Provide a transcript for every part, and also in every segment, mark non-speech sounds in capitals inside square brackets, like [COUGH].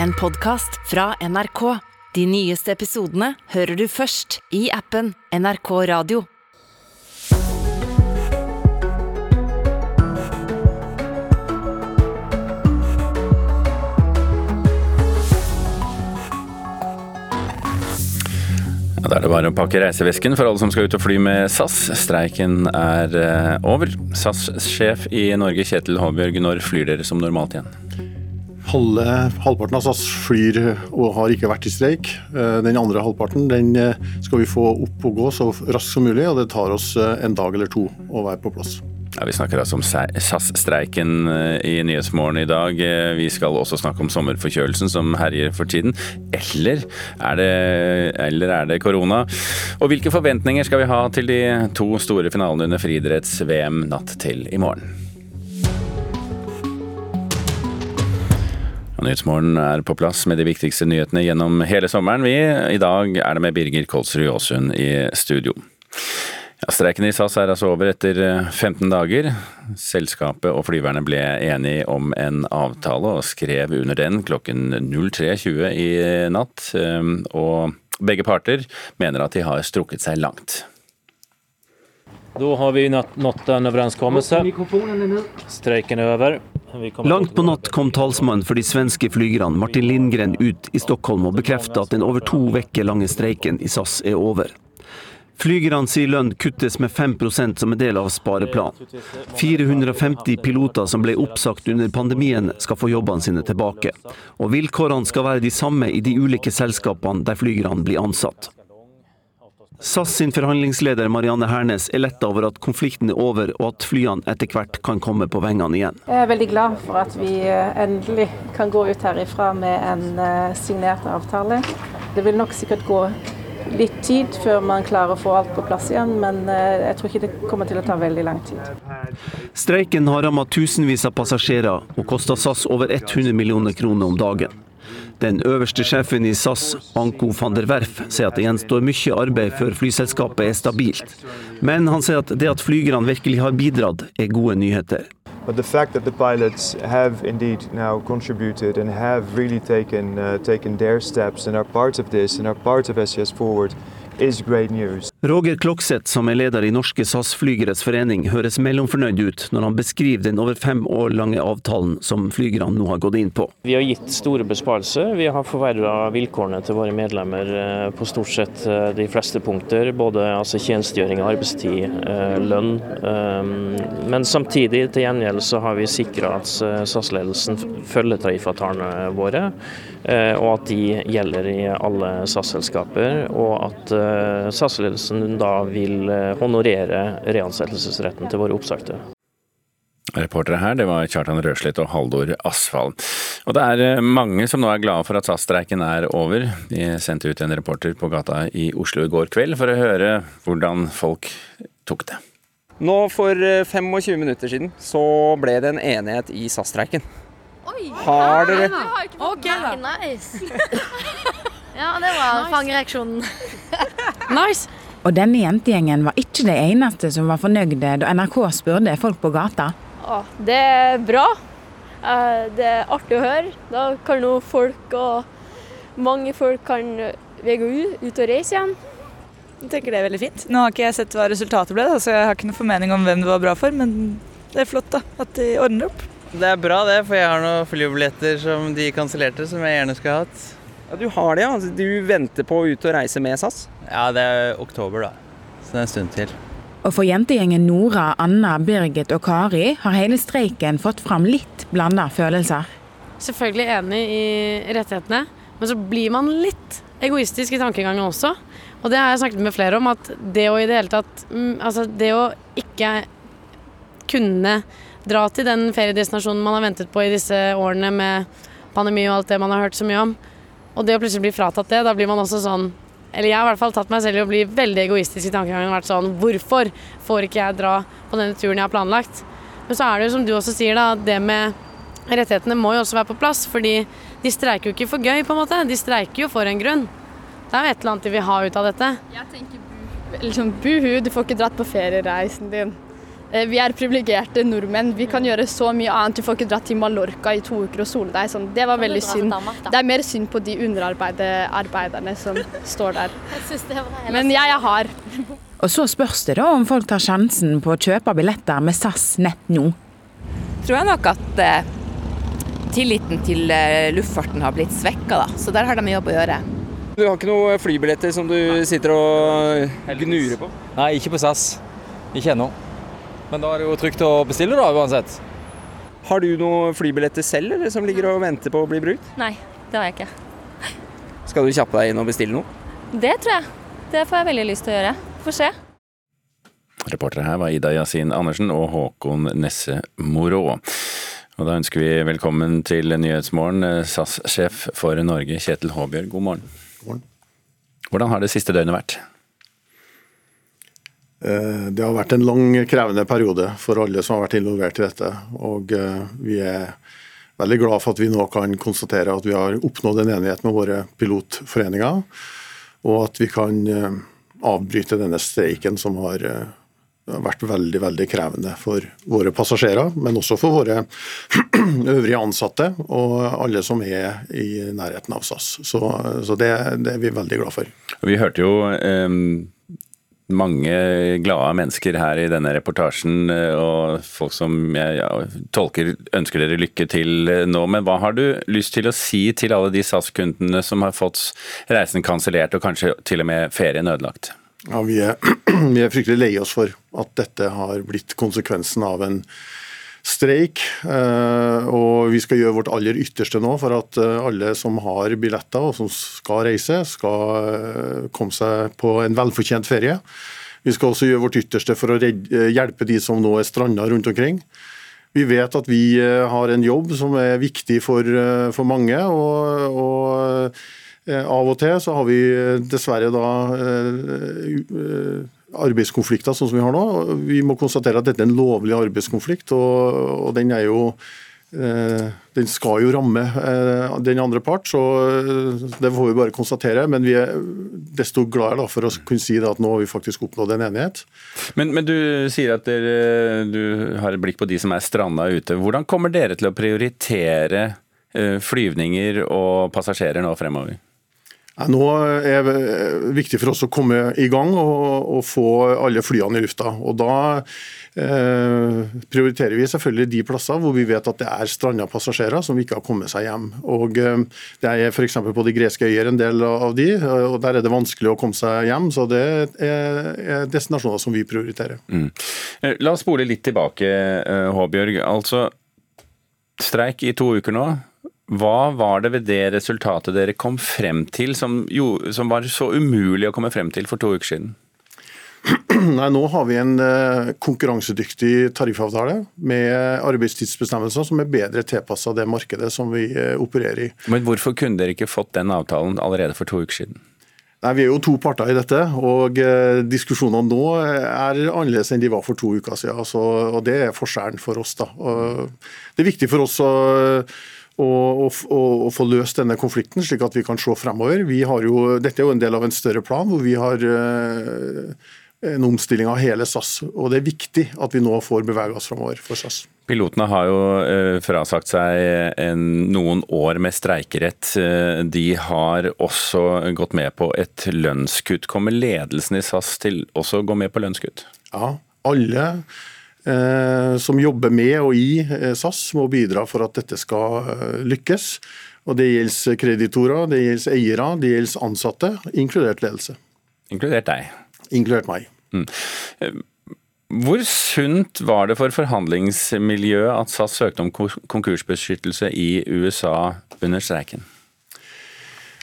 En podkast fra NRK. De nyeste episodene hører du først i appen NRK Radio. Da er det bare å pakke reisevesken for alle som skal ut og fly med SAS. Streiken er eh, over. SAS-sjef i Norge, Kjetil Håbjørg, når flyr dere som normalt igjen? Halve, halvparten av SAS flyr og har ikke vært i streik. Eh, Den andre halvparten den eh, skal vi få opp og gå så raskt som mulig, og det tar oss eh, en dag eller to å være på plass. Ja, vi snakker altså om SAS-streiken i Nyhetsmorgen i dag. Vi skal også snakke om sommerforkjølelsen som herjer for tiden. Eller er det, eller er det korona? Og hvilke forventninger skal vi ha til de to store finalene under friidretts-VM natt til i morgen? Nyhetsmorgen er på plass med de viktigste nyhetene gjennom hele sommeren. Vi, I dag er det med Birger Kolsrud Aasund i studio. Ja, streiken i SAS er altså over etter eh, 15 dager. Selskapet og flyverne ble enige om en avtale og skrev under den klokken 03.20 i natt. Eh, Og begge parter mener at de har strukket seg langt. Da har vi nått nått en overenskommelse. Streiken er over. Langt på natt kom talsmannen for de svenske flygerne Martin Lindgren ut i Stockholm og bekreftet at den over to uker lange streiken i SAS er over. Flygerne sier lønn kuttes med 5% som en del av spareplanen. 450 piloter som ble oppsagt under pandemien skal få jobbene sine tilbake. Og vilkårene skal være de samme i de ulike selskapene der flygerne blir ansatt. SAS sin forhandlingsleder Marianne Hernes er letta over at konflikten er over og at flyene etter hvert kan komme på vengene igjen. Jeg er veldig glad for at vi eh, endelig kan gå ut herifra med en eh, signert avtale. Det vil nok sikkert gå litt tid før man klarer å få alt på plass igjen, men eh, jeg tror ikke det kommer til å ta veldig lang tid. Streiken har rammet tusenvis av passasjerer og kosta SAS over 100 millioner kroner om dagen. Den øverste sjefen i SAS, Anko van der Werf, sier at det gjenstår mye arbeid før flyselskapet er stabilt. Men han sier at det at flygerne virkelig har bidratt, er gode nyheter. But the fact that the pilots have indeed now contributed and have really taken uh, taken their steps and are part of this and are part of SES Forward is great news. Roger Klokseth, som er leder i Norske SAS-flygeres forening, høres mellomfornøyd ut når han beskriver den over fem år lange avtalen som flygerne nå har gått inn på. Vi har gitt store besparelser. Vi har forverra vilkårene til våre medlemmer eh, på stort sett eh, de fleste punkter. Både altså, tjenestegjøring, arbeidstid, eh, lønn. Men samtidig til gjengjeld så har vi sikra at SAS-ledelsen følger tariffavtalene våre. Og at de gjelder i alle SAS-selskaper. Og at eh, SAS-ledelsen da vil eh, honorere reansettelsesretten til våre oppsagte. Reportere her, det var Kjartan Røslett og Haldor Asfald. Og det er eh, mange som nå er glade for at SAS-streiken er over. De sendte ut en reporter på gata i Oslo i går kveld for å høre hvordan folk tok det. Nå For eh, 25 minutter siden så ble det en enighet i SAS-streiken. Har dere Ok, da. Nice. [LAUGHS] ja, det var fangereaksjonen. Nice. Og denne jentegjengen var ikke de eneste som var fornøyde da NRK spurte folk på gata. Å, det er bra. Eh, Det er artig å høre. Da kan jo folk og mange folk kan vege ut, ut og reise igjen. Jeg tenker det er veldig fint. Nå har ikke jeg sett hva resultatet ble, da, så jeg har ikke noen formening om hvem det var bra for, men det er flott da, at de ordner opp. Det er bra det, for jeg har noen flybilletter som de kansellerte, som jeg gjerne skulle hatt. Ja, Du har det, ja. Altså, Du venter på å ut og reise med SAS? Ja, det er oktober, da. Så det er en stund til. Og for jentegjengen Nora, Anna, Birgit og Kari har hele streiken fått fram litt blanda følelser. Selvfølgelig enig i rettighetene, men så blir man litt egoistisk i tankegangen også. Og det har jeg snakket med flere om, at det å i det hele tatt mm, Altså det å ikke kunne dra til den feriedestinasjonen man har ventet på i disse årene med pandemi og alt det man har hørt så mye om, og det å plutselig bli fratatt det, da blir man også sånn eller jeg har i hvert fall tatt meg selv i å bli veldig egoistisk i tankegangen og vært sånn Hvorfor får ikke jeg dra på denne turen jeg har planlagt? Men så er det jo som du også sier, da, det med rettighetene må jo også være på plass. Fordi de streiker jo ikke for gøy, på en måte. De streiker jo for en grunn. Det er jo et eller annet de vil ha ut av dette. Jeg tenker bu, liksom, buhu, du får ikke dratt på feriereisen din. Eh, vi er privilegerte nordmenn. Vi kan gjøre så mye annet. Du får ikke dra til Mallorca i to uker og sole deg. Sånn. Det var veldig synd. Det er mer synd på de underarbeiderne som står der. [LAUGHS] Men jeg er hard. Og så spørs det da om folk tar sjansen på å kjøpe billetter med SAS nett nå. Tror jeg nok at eh, tilliten til eh, luftfarten har blitt svekka, da. Så der har de jobb å gjøre. Du har ikke noen flybilletter som du sitter og gnurer på? Nei, ikke på SAS. Ikke ennå. Men da er det jo trygt å bestille, da, uansett. Har du noen flybilletter selv, eller som ligger og venter på å bli brukt? Nei, det har jeg ikke. Skal du kjappe deg inn og bestille noe? Det tror jeg. Det får jeg veldig lyst til å gjøre. Får se. Reportere her var Ida Yasin Andersen og Håkon Nesse Morå. Og da ønsker vi velkommen til Nyhetsmorgen, SAS-sjef for Norge, Kjetil Håbjørg. God morgen. God morgen. Hvordan har det siste døgnet vært? Eh, det har vært en lang, krevende periode for alle som har vært involvert i dette. Og eh, vi er veldig glad for at vi nå kan konstatere at vi har oppnådd en enighet med våre pilotforeninger, og at vi kan eh, avbryte denne streiken som har vært veldig veldig krevende for våre passasjerer, men også for våre [CLEARS THROAT] øvrige ansatte og alle som er i nærheten av SAS. Så, så det, det, er vi veldig glad for. Vi hørte jo um mange glade mennesker her i denne reportasjen, eh, og folk som jeg ja, tolker ønsker dere lykke til eh, nå. Men hva har du lyst til å si til alle de SAS-kundene som har fått reisen kansellert og kanskje til og med ferien ødelagt? Ja, vi er, [CLEARS THROAT] vi er fryktelig lei oss for at dette har blitt konsekvensen av en streik. Eh, og vi skal gjøre vårt aller ytterste nå for at alle som har billetter og som skal reise, skal komme seg på en velfortjent ferie. Vi skal også gjøre vårt ytterste for å hjelpe de som nå er stranda rundt omkring. Vi vet at vi eh, har en jobb som er viktig for, eh, for mange. og, og eh, av og til så har vi dessverre da arbeidskonflikter sånn som vi har nå. Vi må konstatere at dette er en lovlig arbeidskonflikt, og, og den er jo Eh, den skal jo ramme eh, den andre part, så eh, det får vi bare konstatere. Men vi er desto gladere for å kunne si at nå har vi faktisk oppnådd en enighet. Men, men, du sier at dere, du har et blikk på de som er stranda ute. Hvordan kommer dere til å prioritere flyvninger og passasjerer nå fremover? Nå er det viktig for oss å komme i gang og, og få alle flyene i lufta. Og Da Eh, prioriterer vi selvfølgelig de plasser hvor vi vet at det er stranda passasjerer som ikke har kommet seg hjem. Og eh, Det er f.eks. på de greske øyer en del av de, og der er det vanskelig å komme seg hjem. Så det er destinasjoner som vi prioriterer. Mm. Eh, la oss spole litt tilbake, Håbjørg. Altså, streik i to uker nå. Hva var det ved det resultatet dere kom frem til som, jo, som var så umulig å komme frem til for to uker siden? [CLEARS THROAT] Nei, Nå har vi en eh, konkurransedyktig tariffavtale med arbeidstidsbestemmelser som er bedre tilpassa det markedet som vi eh, opererer i. Men hvorfor kunne dere ikke fått den avtalen allerede for to uker siden? Nei, Vi er jo to parter i dette, og eh, diskusjonene nå er annerledes enn de var for to uker siden. Altså, og Det er forskjellen for oss. da. Det er viktig for oss å å, å, å, få løst denne konflikten, slik at vi kan se fremover. Vi har jo, dette er jo en del av en større plan hvor vi har en omstilling av hele SAS. Og det er viktig at vi nå får bevege oss fremover for SAS. Pilotene har jo eh, frasagt seg en, noen år med streikerett. Eh, de har også gått med på et lønnskutt. Kommer ledelsen i SAS til også å gå med på lønnskutt? Ja, alle eh, som jobber med og i eh, SAS må bidra for at dette skal lykkes. Og Det gjelder kreditorer, det gjelder eiere, det gjelder ansatte, inkludert ledelse. Inkludert deg? Inkludert meg. Mm. Hvor sunt var det for forhandlingsmiljøet at SAS søkte om konkursbeskyttelse i USA under streiken?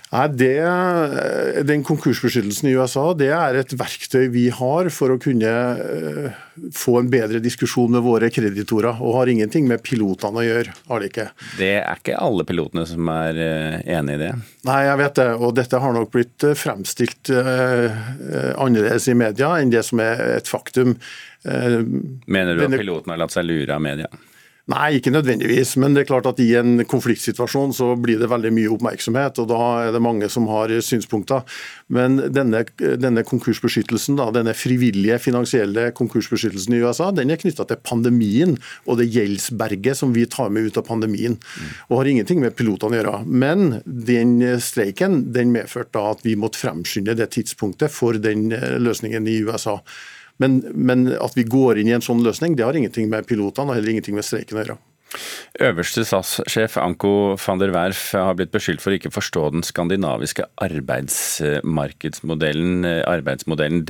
Det, Den konkursbeskyttelsen i USA det er et verktøy vi har for å kunne eh, få en bedre diskusjon med våre kreditorer, og har ingenting med pilotene å gjøre. har Det ikke. Det er ikke alle pilotene som er eh, enig i det? Nei, jeg vet det. Og dette har nok blitt eh, fremstilt annerledes i media enn det som er et faktum. Mener du at pilotene har latt seg lure av media? Nei, ikke nødvendigvis. Men det er klart at i en konfliktsituasjon så blir det veldig mye oppmerksomhet, og da er det mange som har synspunkter. Men denne, denne konkursbeskyttelsen, da, denne frivillige finansielle konkursbeskyttelsen i USA, den er knytta til pandemien og det gjeldsberget som vi tar med ut av pandemien. Og har ingenting med pilotene å gjøre. Men den streiken den medførte da at vi måtte fremskynde det tidspunktet for den løsningen i USA. Men, men, at vi går inn i en sånn løsning, det har ingenting med pilotene og heller ingenting med streiken å gjøre. Øverste SAS-sjef Anko van der Werf har blitt beskyldt for å ikke forstå den skandinaviske arbeidsmarkedsmodellen. arbeidsmodellen.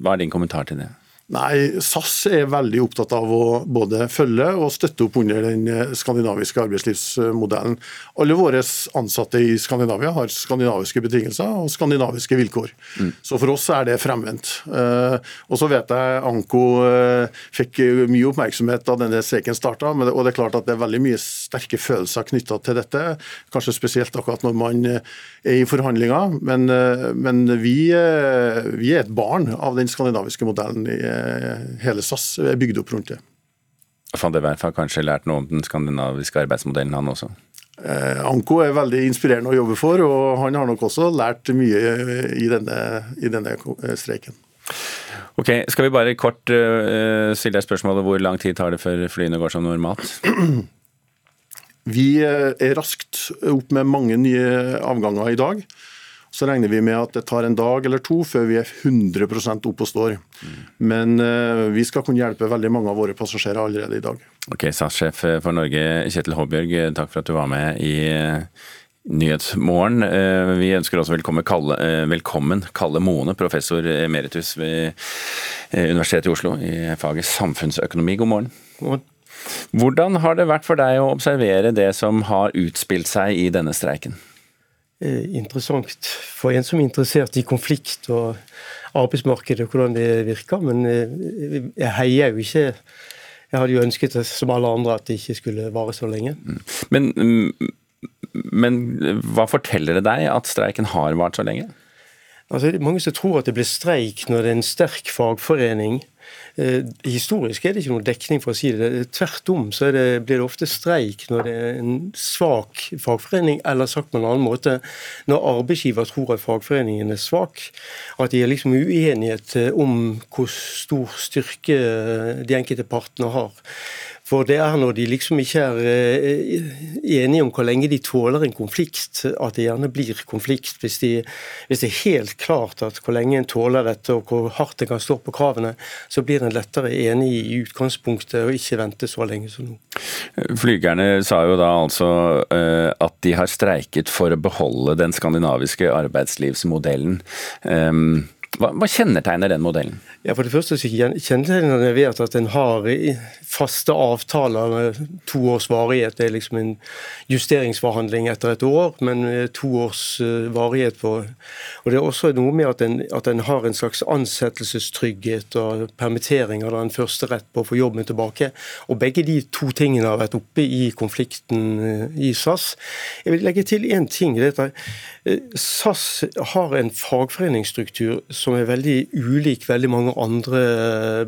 Hva er din kommentar til det? Nei, SAS er veldig opptatt av å både følge og støtte opp under den eh, skandinaviske arbeidslivsmodellen. Alle våre ansatte i Skandinavia har skandinaviske betingelser og skandinaviske vilkår. Mm. Så for oss er det fremvendt. Eh, og så vet jeg Anko eh, fikk mye oppmerksomhet da denne streiken starta, og det er klart at det er veldig mye sterke følelser knytta til dette. Kanskje spesielt akkurat når man er i forhandlinger, men, men vi, vi er et barn av den skandinaviske modellen. i hele SAS er bygd opp rundt det. Van de Werf har kanskje lært noe om den skandinaviske arbeidsmodellen, han også? Eh, Anko er veldig inspirerende å jobbe for, og han har nok også lært mye i denne, i denne streiken. Ok, Skal vi bare kort stille deg spørsmålet hvor lang tid tar det før flyene går som normalt? Vi er raskt opp med mange nye avganger i dag. Så regner vi med at det tar en dag eller to før vi er 100 oppe og står. Men uh, vi skal kunne hjelpe veldig mange av våre passasjerer allerede i dag. Ok, SAS-sjef for Norge Kjetil Håbjørg, takk for at du var med i uh, Nyhetsmorgen. Uh, vi ønsker også velkommen Kalle, velkommen Kalle Moene, professor emeritus ved Universitetet i Oslo i faget samfunnsøkonomi. God morgen. God morgen. Hvordan har det vært for deg å observere det som har utspilt seg i denne streiken? Eh, interessant for en som er interessert i konflikt og arbeidsmarkedet, hvordan det virker. Men eh, jeg heier jo ikke Jeg hadde jo ønsket som alle andre at det ikke skulle vare så lenge. Mm. Men, mm, men hva forteller det deg at streiken har vart så lenge? Altså, det er mange som tror at det blir streik når det er en sterk fagforening Eh, historisk er det ikke noen dekning for å si det. Tvert om så det, blir det ofte streik når det er en svak fagforening, eller sagt på en annen måte, når arbeidsgiver tror at fagforeningen er svak. At de er liksom uenighet om hvor stor styrke de enkelte partene har. For det er når de liksom ikke er eh, enige om hvor lenge de tåler en konflikt, at det gjerne blir konflikt. Hvis, de, hvis det er helt klart at hvor lenge en tåler dette og hvor hardt en kan stå på kravene, så blir en lettere enig i utgangspunktet og ikke vente så lenge som nå. Flygerne sa jo da altså eh, at de har streiket for å beholde den skandinaviske arbeidslivsmodellen. Ehm, hva, hva kjennetegner den modellen? Ja, For det første kjennetegner den ved at en har faste avtaler med to års varighet. Det er liksom en justeringsforhandling etter et år, men to års eh, varighet på Og det er også noe med at en, at en har en slags ansettelsestrygghet og permittering av den første rett på å få jobben tilbake. Og begge de to tingene har vært oppe i konflikten eh, i SAS. Jeg vil legge til én ting. Dette. Eh, SAS har en fagforeningsstruktur som er veldig ulik veldig mange andre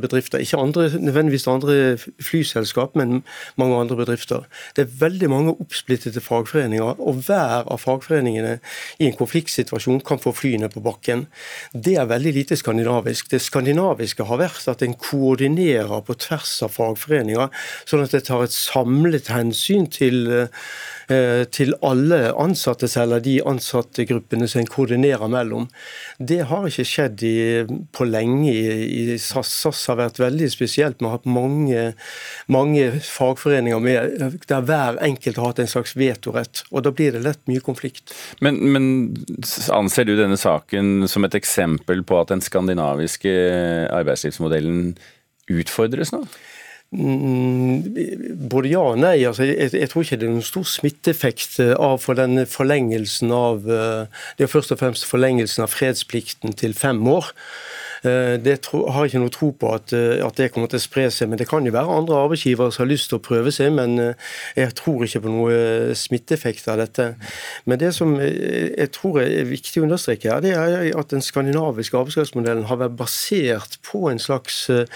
bedrifter. Ikke andre, nødvendigvis andre flyselskap, men mange andre bedrifter. Det er veldig mange oppsplittede fagforeninger, og hver av fagforeningene i en konfliktsituasjon kan få flyene på bakken. Det er veldig lite skandinavisk. Det skandinaviske har vært at en koordinerer på tvers av fagforeninger, sånn at det tar et samlet hensyn til eh, til alle ansatte, eller de ansattegruppene som en koordinerer mellom. Det har ikke skjedd i, på lenge i, SAS. SAS har vært veldig spesielt. Vi har hatt mange, mange fagforeninger med, der hver enkelt har hatt en slags vetorett. og Da blir det lett mye konflikt. Men, men anser du denne saken som et eksempel på at den skandinaviske arbeidslivsmodellen utfordres nå? Mm, både ja og nei. Altså, jeg, jeg, tror ikke det er noen stor smitteeffekt eh, av for den forlengelsen av eh, Det er først og fremst forlengelsen av fredsplikten til fem år. Det det har jeg ikke noe tro på at, at, det kommer til å spre seg. men Det kan jo være andre arbeidsgivere som har lyst til å prøve seg, men jeg tror ikke på noe smitteeffekt av dette. Men det som jeg tror er viktig å understreke, her, det er at den skandinaviske arbeidskraftsmodellen har vært basert på en slags uh,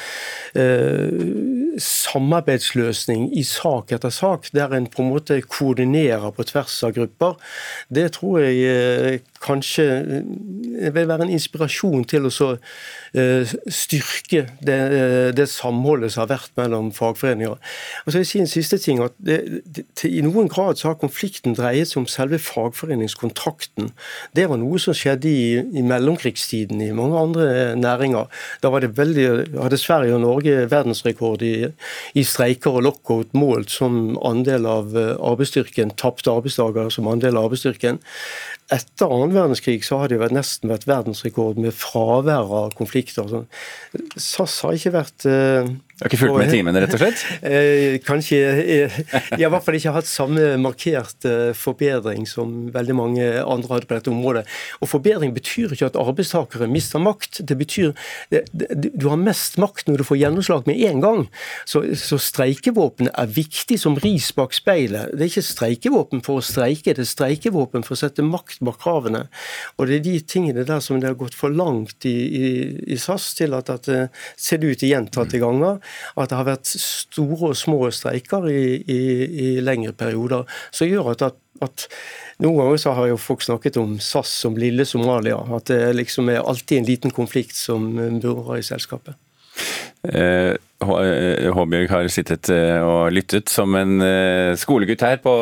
samarbeidsløsning i sak etter sak, der en på en måte koordinerer på tvers av grupper, det tror jeg eh, kanskje eh, vil være en inspirasjon til å så styrke det, det, samholdet som har vært mellom fagforeninger. Og så vil jeg si en siste ting, at det, det, I noen grad så har konflikten dreiet seg om selve fagforeningskontrakten. Det var noe som skjedde i, i mellomkrigstiden i mange andre næringer. Da var det veldig, hadde Sverige og Norge verdensrekord i, i streiker og lockout målt som andel av arbeidsstyrken, tapte arbeidsdager som andel av arbeidsstyrken. Etter annen verdenskrig så har det vært nesten vært verdensrekord med fravær av konflikter. SAS har ikke vært Du har ikke fulgt med i timene, rett og slett? Uh, [LAUGHS] kanskje Jeg har i hvert fall ikke hatt samme markert forbedring som veldig mange andre hadde på dette området. Og Forbedring betyr ikke at arbeidstakere mister makt. Det betyr Du har mest makt når du får gjennomslag med en gang. Så, så streikevåpenet er viktig som ris bak speilet. Det er ikke streikevåpen for å streike, det er streikevåpen for å sette makt bak kravene. Og det er de tingene der som det har gått for langt i, i, i SAS til at, at det ser ut i gjentatte ganger. At det har vært store og små streiker i, i, i lengre perioder. Som gjør at, at, at noen ganger så har jo folk snakket om SAS som lille Somalia. At det liksom er alltid en liten konflikt som burer i selskapet. Eh, Håbjørg har sittet eh, og lyttet som en eh, skolegutt her på,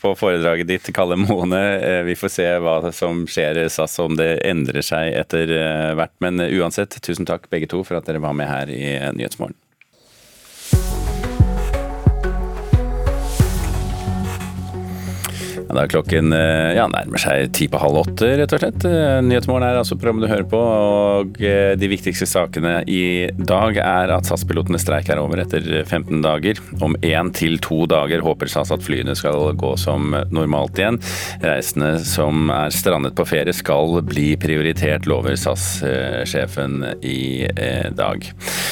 på foredraget ditt, Kalle Mone. Vi får se hva som skjer i SAS, om det endrer seg etter hvert. Men uansett, tusen takk begge to for at dere var med her i Nyhetsmorgen. Ja, da klokken eh, ja, nærmer seg ti på halv åtte, rett og slett. Eh, Nyhetsmorgen er altså programmet du hører på, og eh, de viktigste sakene i dag er at SAS-pilotene streik er over etter 15 dager. Om én til to dager håper SAS at flyene skal gå som normalt igjen. Reisende som er strandet på ferie skal bli prioritert, lover SAS-sjefen i dag.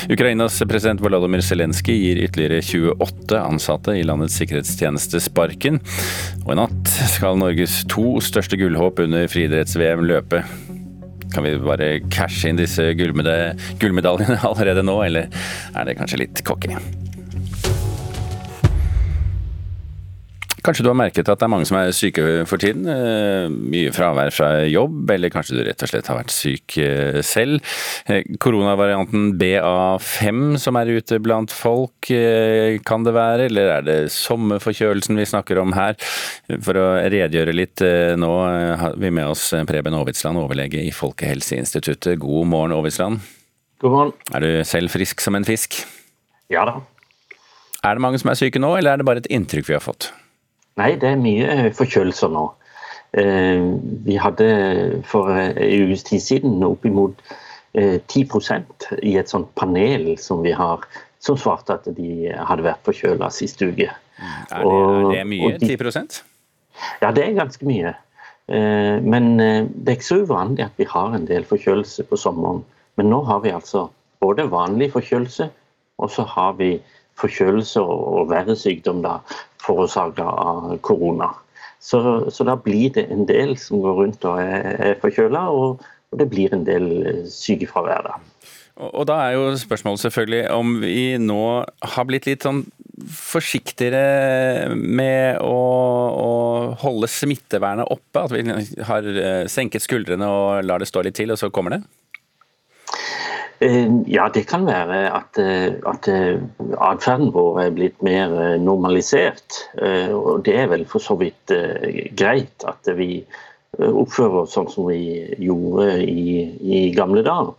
Ukrainas president Volodymyr Zelenskyj gir ytterligere 28 ansatte i landets sikkerhetstjeneste sparken. Og i natt skal Norges to største gullhåp under friidretts-VM løpe. Kan vi bare cashe inn disse gullmedaljene [LAUGHS] allerede nå, eller er det kanskje litt cocky? Kanskje du har merket at det er mange som er syke for tiden. Eh, mye fravær fra jobb, eller kanskje du rett og slett har vært syk eh, selv. Eh, koronavarianten BA5 som er ute blant folk, kan det være? Eller er det sommerforkjølelsen vi snakker om her? For å redegjøre litt nå har vi med oss Preben Aavitsland, overlege i Folkehelseinstituttet. God morgen, Aavitsland. God morgen. Er du selv frisk som en fisk? Ja da. Er det mange som er syke nå, eller er det bare et inntrykk vi har fått? Nei, det er mye eh, forkjølelser nå. Eh, vi hadde for en ukes tid siden oppimot 10 eh, i et sånt panel som vi har, som svarte at de hadde vært forkjøla sist uke. Er det, er det mye? De, 10 Ja, det er ganske mye. Men det er ikke så uvanlig at vi har en del forkjølelse på sommeren. Men nå har vi altså både vanlig forkjølelse, og så har vi forkjølelse og verre sykdom da, forårsaka av korona. Så, så, da blir det en del som går rundt og er, er forkjøla, og, og, det blir en del sykefravær. da. Og, og da er jo spørsmålet selvfølgelig om vi nå har blitt litt sånn forsiktigere med å, å, holde smittevernet oppe? At vi har eh, senket skuldrene og lar det stå litt til, og så kommer det? Eh, ja, det kan være at, eh, at eh, atferden vår er blitt mer normalisert. Og det er vel for så vidt greit at vi oppfører oss sånn som vi gjorde i, i gamle dager.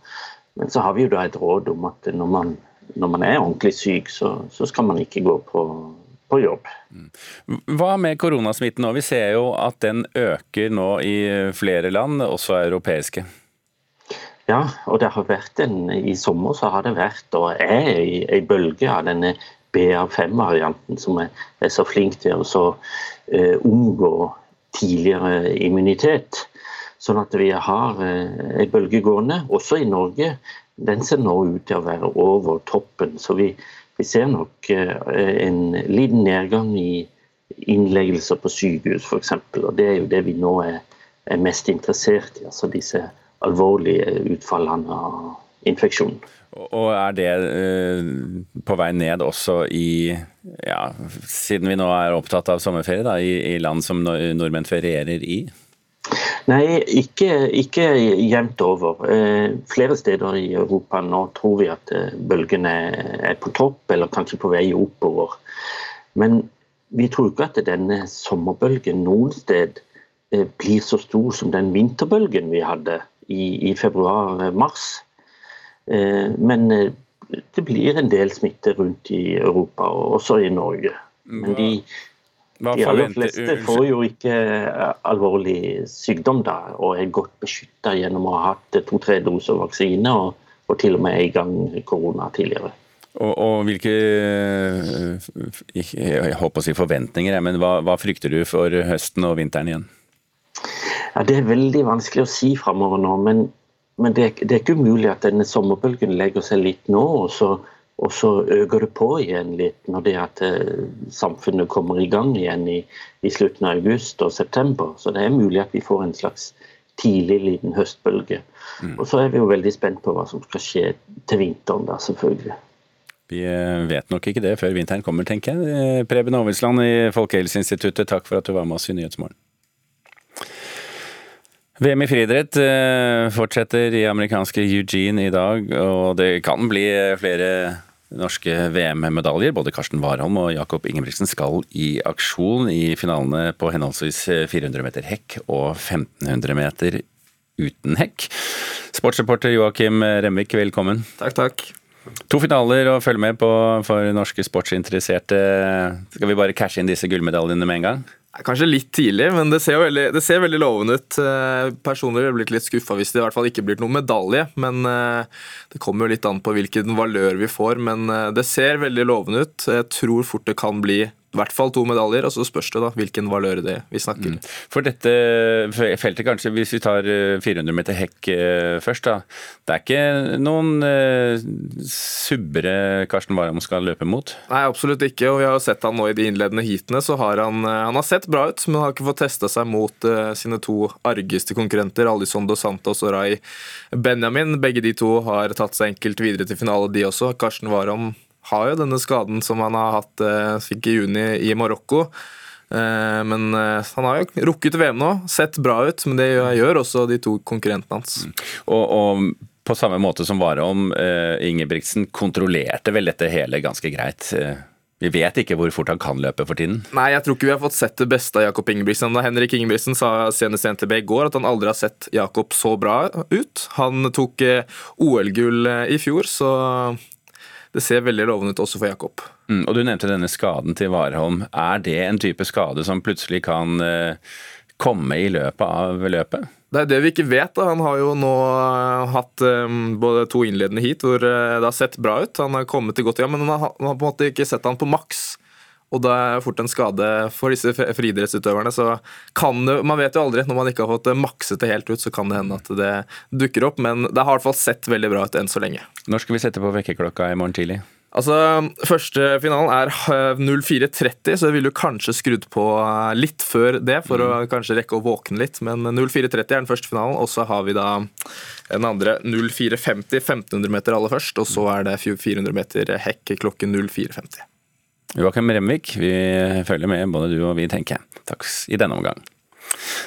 Men så har vi jo da et råd om at når man, når man er ordentlig syk, så, så, skal man ikke gå på, på jobb. Mm. Hva med koronasmitten nå? Vi ser jo at den øker nå i flere land, også europeiske. Ja, og det har vært en, i sommer så har det vært og er ei bølge av denne BA5-varianten som er, er, så flink til å så, uh, unngå tidligere immunitet. Sånn at vi har uh, ei bølge gående, også i Norge. Den ser nå ut til å være over toppen. Så vi, vi ser nok uh, en liten nedgang i innleggelser på sykehus f.eks. Og det er jo det vi nå er, er mest interessert i. altså disse alvorlige utfallene infeksjon. Og er det eh, på vei ned også i ja, Siden vi nå er opptatt av sommerferie, da, i, i land som nordmenn ferierer i? Nei, ikke, ikke jevnt over. Eh, flere steder i Europa nå tror vi at eh, bølgene er på topp, eller kanskje på vei oppover. Men vi tror ikke at denne sommerbølgen noen sted eh, blir så stor som den vinterbølgen vi hadde i, i februar-mars. Eh, men eh, det blir en del smitte rundt i Europa, og også i Norge. Men de, de aller fleste får jo ikke alvorlig sykdom da, og er godt beskytta gjennom å ha hatt to-tre doser vaksine, og, og til og med en gang korona tidligere. Og, og, hvilke jeg håper å si forventninger, men hva, hva, frykter du for høsten og vinteren igjen? Ja, Det er veldig vanskelig å si framover nå. Men men det, det, er ikke umulig at denne sommerbølgen legger seg litt nå, og så, og så øker det på igjen litt når det at eh, samfunnet kommer i gang igjen i, i, slutten av august og september. Så det er mulig at vi får en slags tidlig liten høstbølge. Mm. Og så er vi jo veldig spent på hva som skal skje til vinteren, da, selvfølgelig. Vi eh, vet nok ikke det før vinteren kommer, tenker jeg. Eh, Preben Aavitsland i Folkehelseinstituttet, takk for at du var med oss i Nyhetsmorgen. VM i friidrett eh, fortsetter i amerikanske Eugene i dag, og det kan bli flere norske VM-medaljer. Både Karsten Warholm og Jakob Ingebrigtsen skal i aksjon i finalene på henholdsvis 400 meter hekk og 1500 meter uten hekk. Sportsreporter Joakim Remvik, velkommen. Takk, takk. To finaler å følge med på for norske sportsinteresserte. Skal vi bare cashe inn disse gullmedaljene med en gang? Kanskje litt tidlig, men det ser, veldig, det ser veldig lovende ut. Eh, personlig ville blitt litt skuffa hvis det i hvert fall ikke blir noen medalje. Men eh, det kommer jo litt an på hvilken valør vi får. Men eh, det ser veldig lovende ut. Jeg tror fort det kan bli i hvert fall to medaljer, og så spørs det da hvilken valør det vi snakker. Mm. For dette feltet, kanskje, hvis vi tar 400 eh, meter hekk eh, først, da. Det er ikke noen uh, subbere Karsten Warholm skal løpe mot? Nei, absolutt ikke. Og vi har sett han nå i de innledende heatene, så har han, han har sett bra ut, men har ikke fått testa seg mot uh, sine to argeste konkurrenter, Alison dos Santos og Rai Benjamin. Begge de to har tatt seg enkelt videre til finale, de også. Karsten Warholm har jo denne skaden som han har hatt, eh, fikk i juni i Marokko. Eh, men eh, han har jo rukket VM nå, sett bra ut, men det gjør også de to konkurrentene hans. Mm. Og, og, på samme måte som Warholm, Ingebrigtsen kontrollerte vel dette hele ganske greit. Vi vet ikke hvor fort han kan løpe for tiden. Nei, jeg tror ikke vi har fått sett det beste av Jakob Ingebrigtsen. Da Henrik Ingebrigtsen sa senest i NTB i går at han aldri har sett Jakob så bra ut. Han tok OL-gull i fjor, så det ser veldig lovende ut også for Jakob. Mm, og Du nevnte denne skaden til Warholm. Er det en type skade som plutselig kan uh, komme i løpet av løpet? Det er det vi ikke vet. da. Han har jo nå uh, hatt um, både to innledende heat hvor det har sett bra ut. Han har kommet til godt igjen, men han har, han har på en måte ikke sett han på maks. Og det er fort en skade for disse friidrettsutøverne. Så kan det, man vet jo aldri. Når man ikke har fått makset det helt ut, så kan det hende at det dukker opp. Men det har i hvert fall sett veldig bra ut enn så lenge. Når skal vi sette på vekkerklokka i morgen tidlig? Altså, Første finalen er 04.30, eh, så jeg ville kanskje skrudd på eh, litt før det for mm. å kanskje rekke å våkne litt. Men 04.30 er den første finalen, og så har vi da den andre 04.50, 1500 meter aller først. Og så er det 400 meter hekk klokken 04.50. Joakim Remvik, vi følger med, både du og vi, tenker jeg. Takk i denne omgang.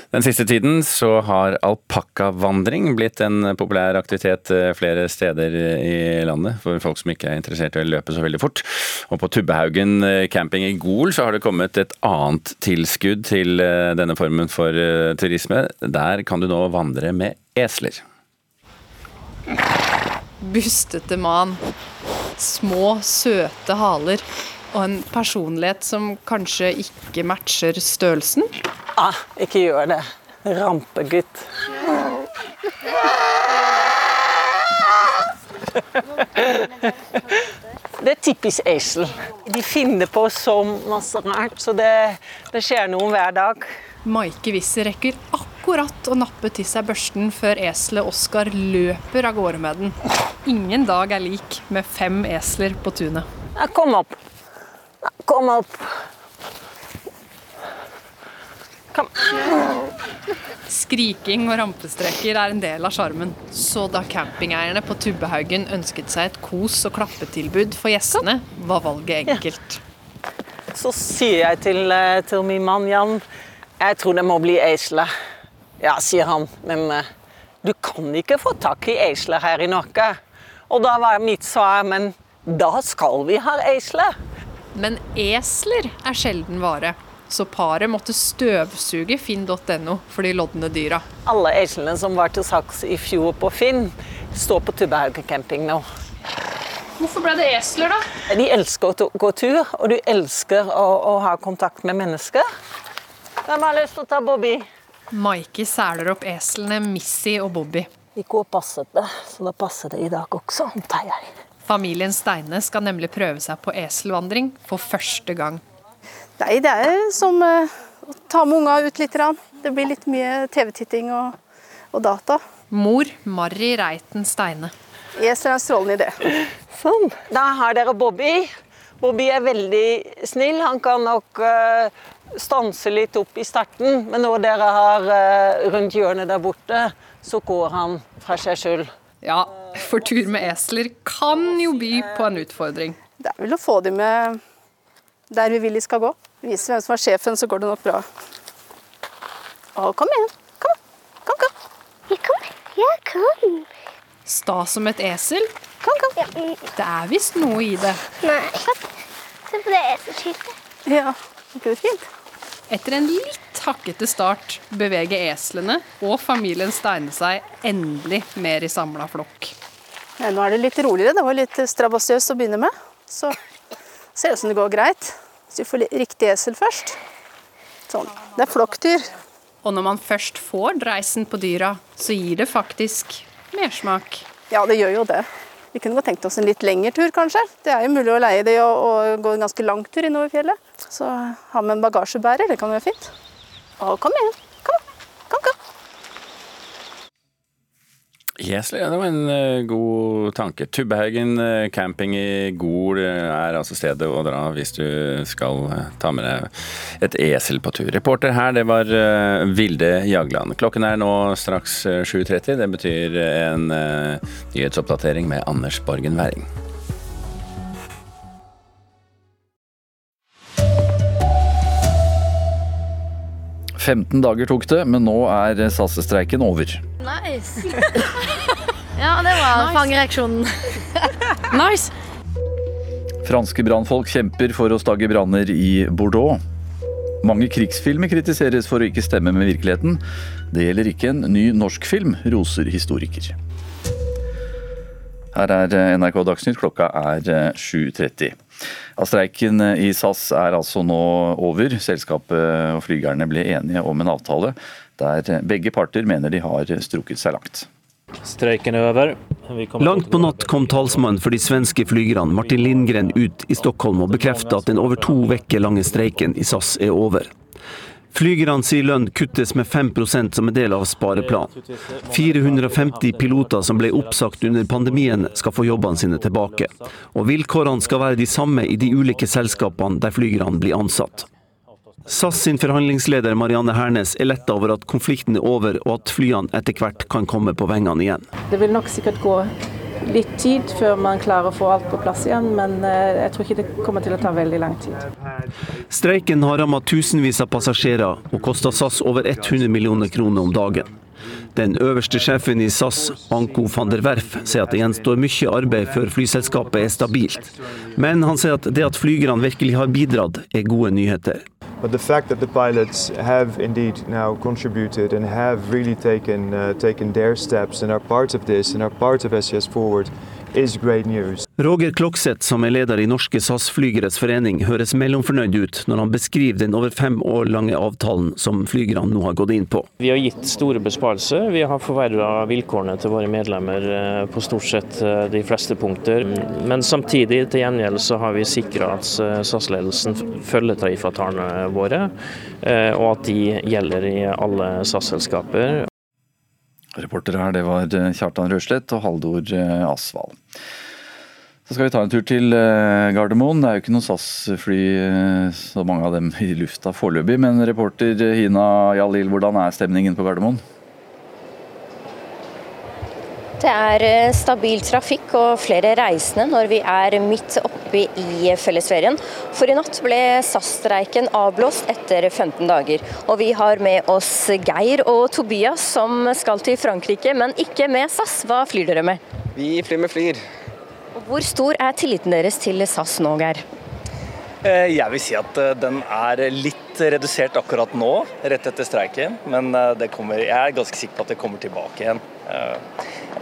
Den siste tiden så har alpakkavandring blitt en populær aktivitet eh, flere steder i landet for folk som ikke er interessert i å løpe så veldig fort. Og på Tubbehaugen eh, camping i Gol så har det kommet et annet tilskudd til eh, denne formen for turisme. Der kan du nå vandre med esler. Bustete man. Små, søte haler og en personlighet som kanskje ikke matcher størrelsen? Ah, ikke gjør det. Rampegutt. Det er typisk esel. De finner på så masse rart, så det, det skjer noe hver dag. Maike Wisser rekker akkurat å nappe til seg børsten før eselet Oskar løper av gårde med den. Ingen dag er lik med fem esler på tunet. Kom opp. Kom opp. Kom. Skriking og rampestreker er en del av sjarmen. Så da campingeierne på Tubbehaugen ønsket seg et kos- og klappetilbud for gjestene, var valget enkelt. Så sier jeg til, eh, til min mann Jan jeg tror det må bli esler. Ja, sier han, men eh, du kan ikke få tak i esler her i Norge. Og da var mitt svar men da skal vi ha esler. Men esler er sjelden vare, så paret måtte støvsuge finn.no for de lodne dyra. Alle eslene som var til saks i fjor på Finn, står på Tubbehaugen camping nå. Hvorfor ble det esler, da? De elsker å gå tur, og de elsker å, å ha kontakt med mennesker. Hvem har lyst til å ta Bobby? Maiki sæler opp eslene Missy og Bobby. I går passet det, så da passer det i dag også, antar jeg. Familien Steine skal nemlig prøve seg på eselvandring for første gang. Nei, det er som eh, å ta med unga ut litt. Det blir litt mye TV-titting og, og data. Mor Marry Reiten Steine. Esel er en strålende idé. Sånn. Da har dere Bobby. Bobby er veldig snill. Han kan nok eh, stanse litt opp i starten, men når dere har eh, rundt hjørnet der borte, så går han fra seg sjøl. Ja, for tur med esler kan jo by på en utfordring. Det er vel å få dem med der vi vil de skal gå. Vise hvem som er sjefen, så går det nok bra. Å, kom igjen. Kom, kom, kom. Kom. Ja, kom. Sta som et esel? Kom, kom. Det er visst noe i det. Nei. Se på det eselskiltet. Ja, det går fint. Etter en litt hakkete start beveger eslene og familien Steine seg endelig mer i samla flokk. Ja, nå er det litt roligere. Det var litt strabasiøst å begynne med. Så ser det ut som det går greit. Hvis vi får riktig esel først. Sånn. Det er flokkdyr. Og når man først får dreisen på dyra, så gir det faktisk mersmak. Ja, det gjør jo det. Vi kunne godt tenkt oss en litt lengre tur, kanskje. Det er jo mulig å leie de og, og gå en ganske lang tur innover fjellet. Så ha med en bagasjebærer, det kan være fint. Å, kom igjen. Kom, kom, kom. Ja, det var en eh, god tanke. Tubbehaugen eh, camping i Gol eh, er altså stedet å dra hvis du skal ta med deg et esel på tur. Reporter her, det var Vilde Jagland. Klokken er nå straks eh, 7.30. Det betyr en nyhetsoppdatering med Anders Borgen Werring. – 15 dager tok det, men nå er SAS-streiken over. Nice. [LAUGHS] ja, det var fangereaksjonen. [LAUGHS] nice. Franske brannfolk kjemper for å stagge branner i Bordeaux. Mange krigsfilmer kritiseres for å ikke stemme med virkeligheten. Det gjelder ikke en ny norsk film, roser historiker. Her er NRK Dagsnytt, klokka er 7.30. Ja, streiken i SAS er altså nå over. Selskapet og flygerne ble enige om en avtale der begge parter mener de har strukket seg langt. Streiken er over. Langt på natt kom talsmannen for de svenske flygerne Martin Lindgren ut i Stockholm og bekreftet at den over to uker lange streiken i SAS er over. Flygerne sier lønn kuttes med 5% som en del av spareplanen. 450 piloter som ble oppsagt under pandemien skal få jobbene sine tilbake. Og vilkårene skal være de samme i de ulike selskapene der flygerne blir ansatt. SAS sin forhandlingsleder Marianne Hernes er letta over at konflikten er over og at flyene etter hvert kan komme på vengene igjen. Det vil nok sikkert gå litt tid før man klarer å få alt på plass igjen, men eh, jeg tror ikke det kommer til å ta veldig lang tid. Streiken har rammet tusenvis av passasjerer og kosta SAS over 100 millioner kroner om dagen. Den øverste sjefen i SAS, Anko van der Werf, sier at det gjenstår mye arbeid før flyselskapet er stabilt. Men han sier at det at flygerne virkelig har bidratt, er gode nyheter. But the fact that the pilots have indeed now contributed and have really taken uh, taken their steps and are part of this and are part of SES Forward. Roger Klokseth, som er leder i Norske SAS-flygeres forening, høres mellomfornøyd ut når han beskriver den over fem år lange avtalen som flygerne nå har gått inn på. Vi har gitt store besparelser. Vi har forverra vilkårene til våre medlemmer eh, på stort sett eh, de fleste punkter. Men samtidig til gjengjeld så har vi sikra at eh, SAS-ledelsen følger tariffavtalene våre, og at de gjelder i alle SAS-selskaper. Reporter her, det var Kjartan Røslett og Haldor Asvald. Så skal vi ta en tur til eh, Gardermoen. Det er jo ikke noen SAS-fly, eh, så mange av dem i lufta foreløpig. Men reporter Hina Jalil, hvordan er stemningen på Gardermoen? Det er eh, stabil trafikk og flere reisende når vi er midt oppe i fellesferien. For i natt ble SAS-streiken avblåst etter 15 dager. Og vi har med oss Geir og Tobias som skal til Frankrike, men ikke med SAS. Hva flyr dere med? Vi flyr med Flyr. Og hvor stor er tilliten deres til SAS nå, Geir? Eh, jeg vil si at eh, den er litt redusert akkurat nå, rett etter streiken. Men kommer, jeg er ganske sikker på at det kommer tilbake igjen.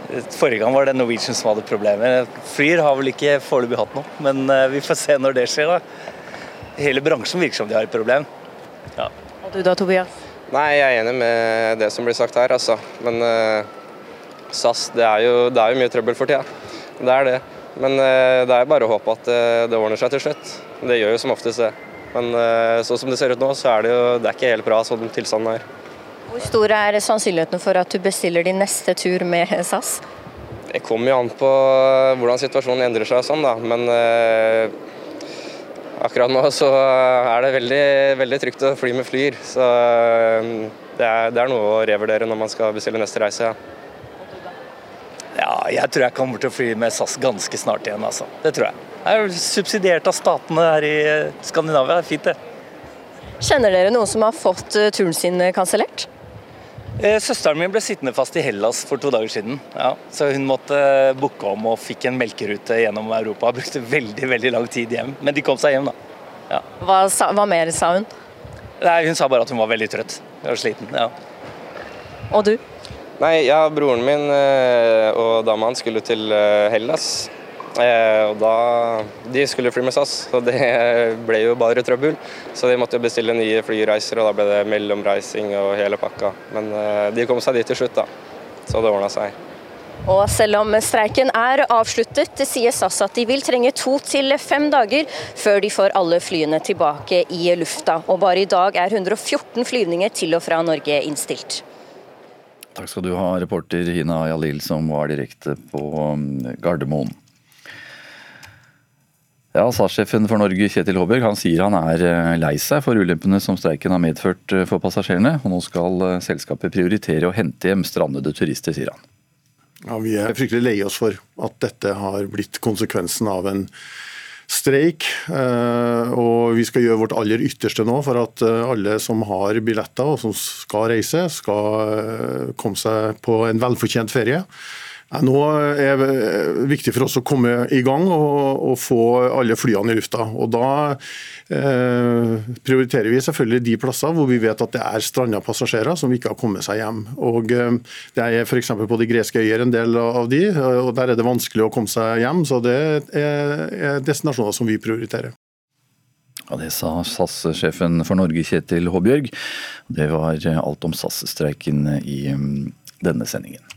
Forrige gang var det Norwegian som hadde problemer. Flyr har vel ikke foreløpig hatt noe, men eh, vi får se når det skjer. da. Hele bransjen virker som de har et problem. Ja. Og du da, Tobias? Nei, jeg er enig med det som blir sagt her, altså. Men uh, SAS, det er, jo, det er, jo, mye trøbbel for tida. Det er det. Men uh, det er bare å håpe at uh, det ordner seg til slutt. Det gjør jo som oftest det. Men sånn som det ser ut nå, så er det jo det er ikke helt bra sånn tilstanden er. Hvor stor er sannsynligheten for at du bestiller din neste tur med SAS? Det kommer jo an på hvordan situasjonen endrer seg, sånn da. men eh, akkurat nå så er det veldig, veldig trygt å fly med Flyr. Så eh, det, er, det, er, noe å revurdere når man skal bestille neste reise. Ja. ja, jeg tror jeg kommer til å fly med SAS ganske snart igjen, altså. Det tror jeg. Jeg er subsidiert av statene her i Skandinavia. Det er fint, det. Kjenner dere noen som har fått eh, turen sin kansellert? Eh, søsteren min ble sittende fast i Hellas for to dager siden. Ja, så hun måtte eh, booke om og fikk en melkerute gjennom Europa. [LAUGHS] Brukte veldig veldig lang tid hjem, men de kom seg hjem, da. Ja. Hva, sa, hva, mer sa hun? Nei, Hun sa bare at hun var veldig trøtt og sliten. ja. Og du? Nei, ja, Broren min eh, og dama hans skulle til Hellas. Eh, og da, De skulle fly med SAS, og det [LAUGHS] ble jo bare trøbbel. Så de måtte jo bestille nye flyreiser, og da ble det mellomreising og hele pakka. Men eh, de kom seg dit til slutt, da. Så det ordna seg. Og selv om streiken er avsluttet, sier SAS at de vil trenge to til fem dager før de får alle flyene tilbake i lufta. Og bare i dag er 114 flyvninger til og fra Norge innstilt. Takk skal du ha, reporter Hina Jalil som var direkte på um, Gardermoen. Ja, SAS-sjefen for Norge Kjetil Håberg, han sier han er eh, lei seg for ulempene som streiken har medført eh, for passasjerene. og Nå skal eh, selskapet prioritere å hente hjem strandede turister, sier han. Ja, Vi er fryktelig lei oss for at dette har blitt konsekvensen av en streik. Og vi skal gjøre vårt aller ytterste nå for at alle som har billetter og som skal reise, skal komme seg på en velfortjent ferie. Nå er det viktig for oss å komme i gang og, og få alle flyene i lufta. Og Da eh, prioriterer vi selvfølgelig de plasser hvor vi vet at det er stranda passasjerer som ikke har kommet seg hjem. Og eh, Det er f.eks. på de greske øyer en del av de, og der er det vanskelig å komme seg hjem. Så det er, er destinasjoner som vi prioriterer. Ja, Det sa SAS-sjefen for Norge, Kjetil Håbjørg. Det var alt om SAS-streiken i mm, denne sendingen.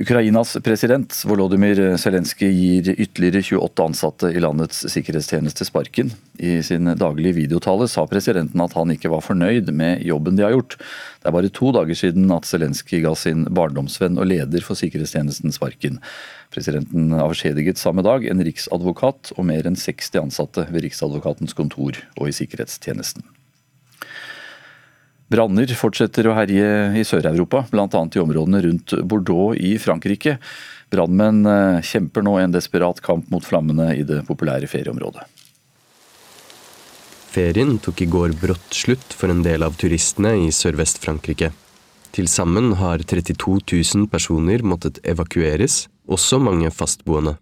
Ukrainas president Volodymyr Zelenskyj gir ytterligere 28 ansatte i landets sikkerhetstjeneste sparken. I sin daglige videotale sa presidenten at han ikke var fornøyd med jobben de har gjort. Det er bare to dager siden at Zelenskyj ga sin barndomsvenn og leder for sikkerhetstjenesten sparken. Presidenten avskjediget samme dag en riksadvokat og mer enn 60 ansatte ved Riksadvokatens kontor og i sikkerhetstjenesten. Branner fortsetter å herje i Sør-Europa, bl.a. i områdene rundt Bordeaux i Frankrike. Brannmenn eh, kjemper nå en desperat kamp mot flammene i det populære ferieområdet. Ferien tok i går brått slutt for en del av turistene i Sørvest-Frankrike. Til sammen har 32 000 personer måttet evakueres, også mange fastboende.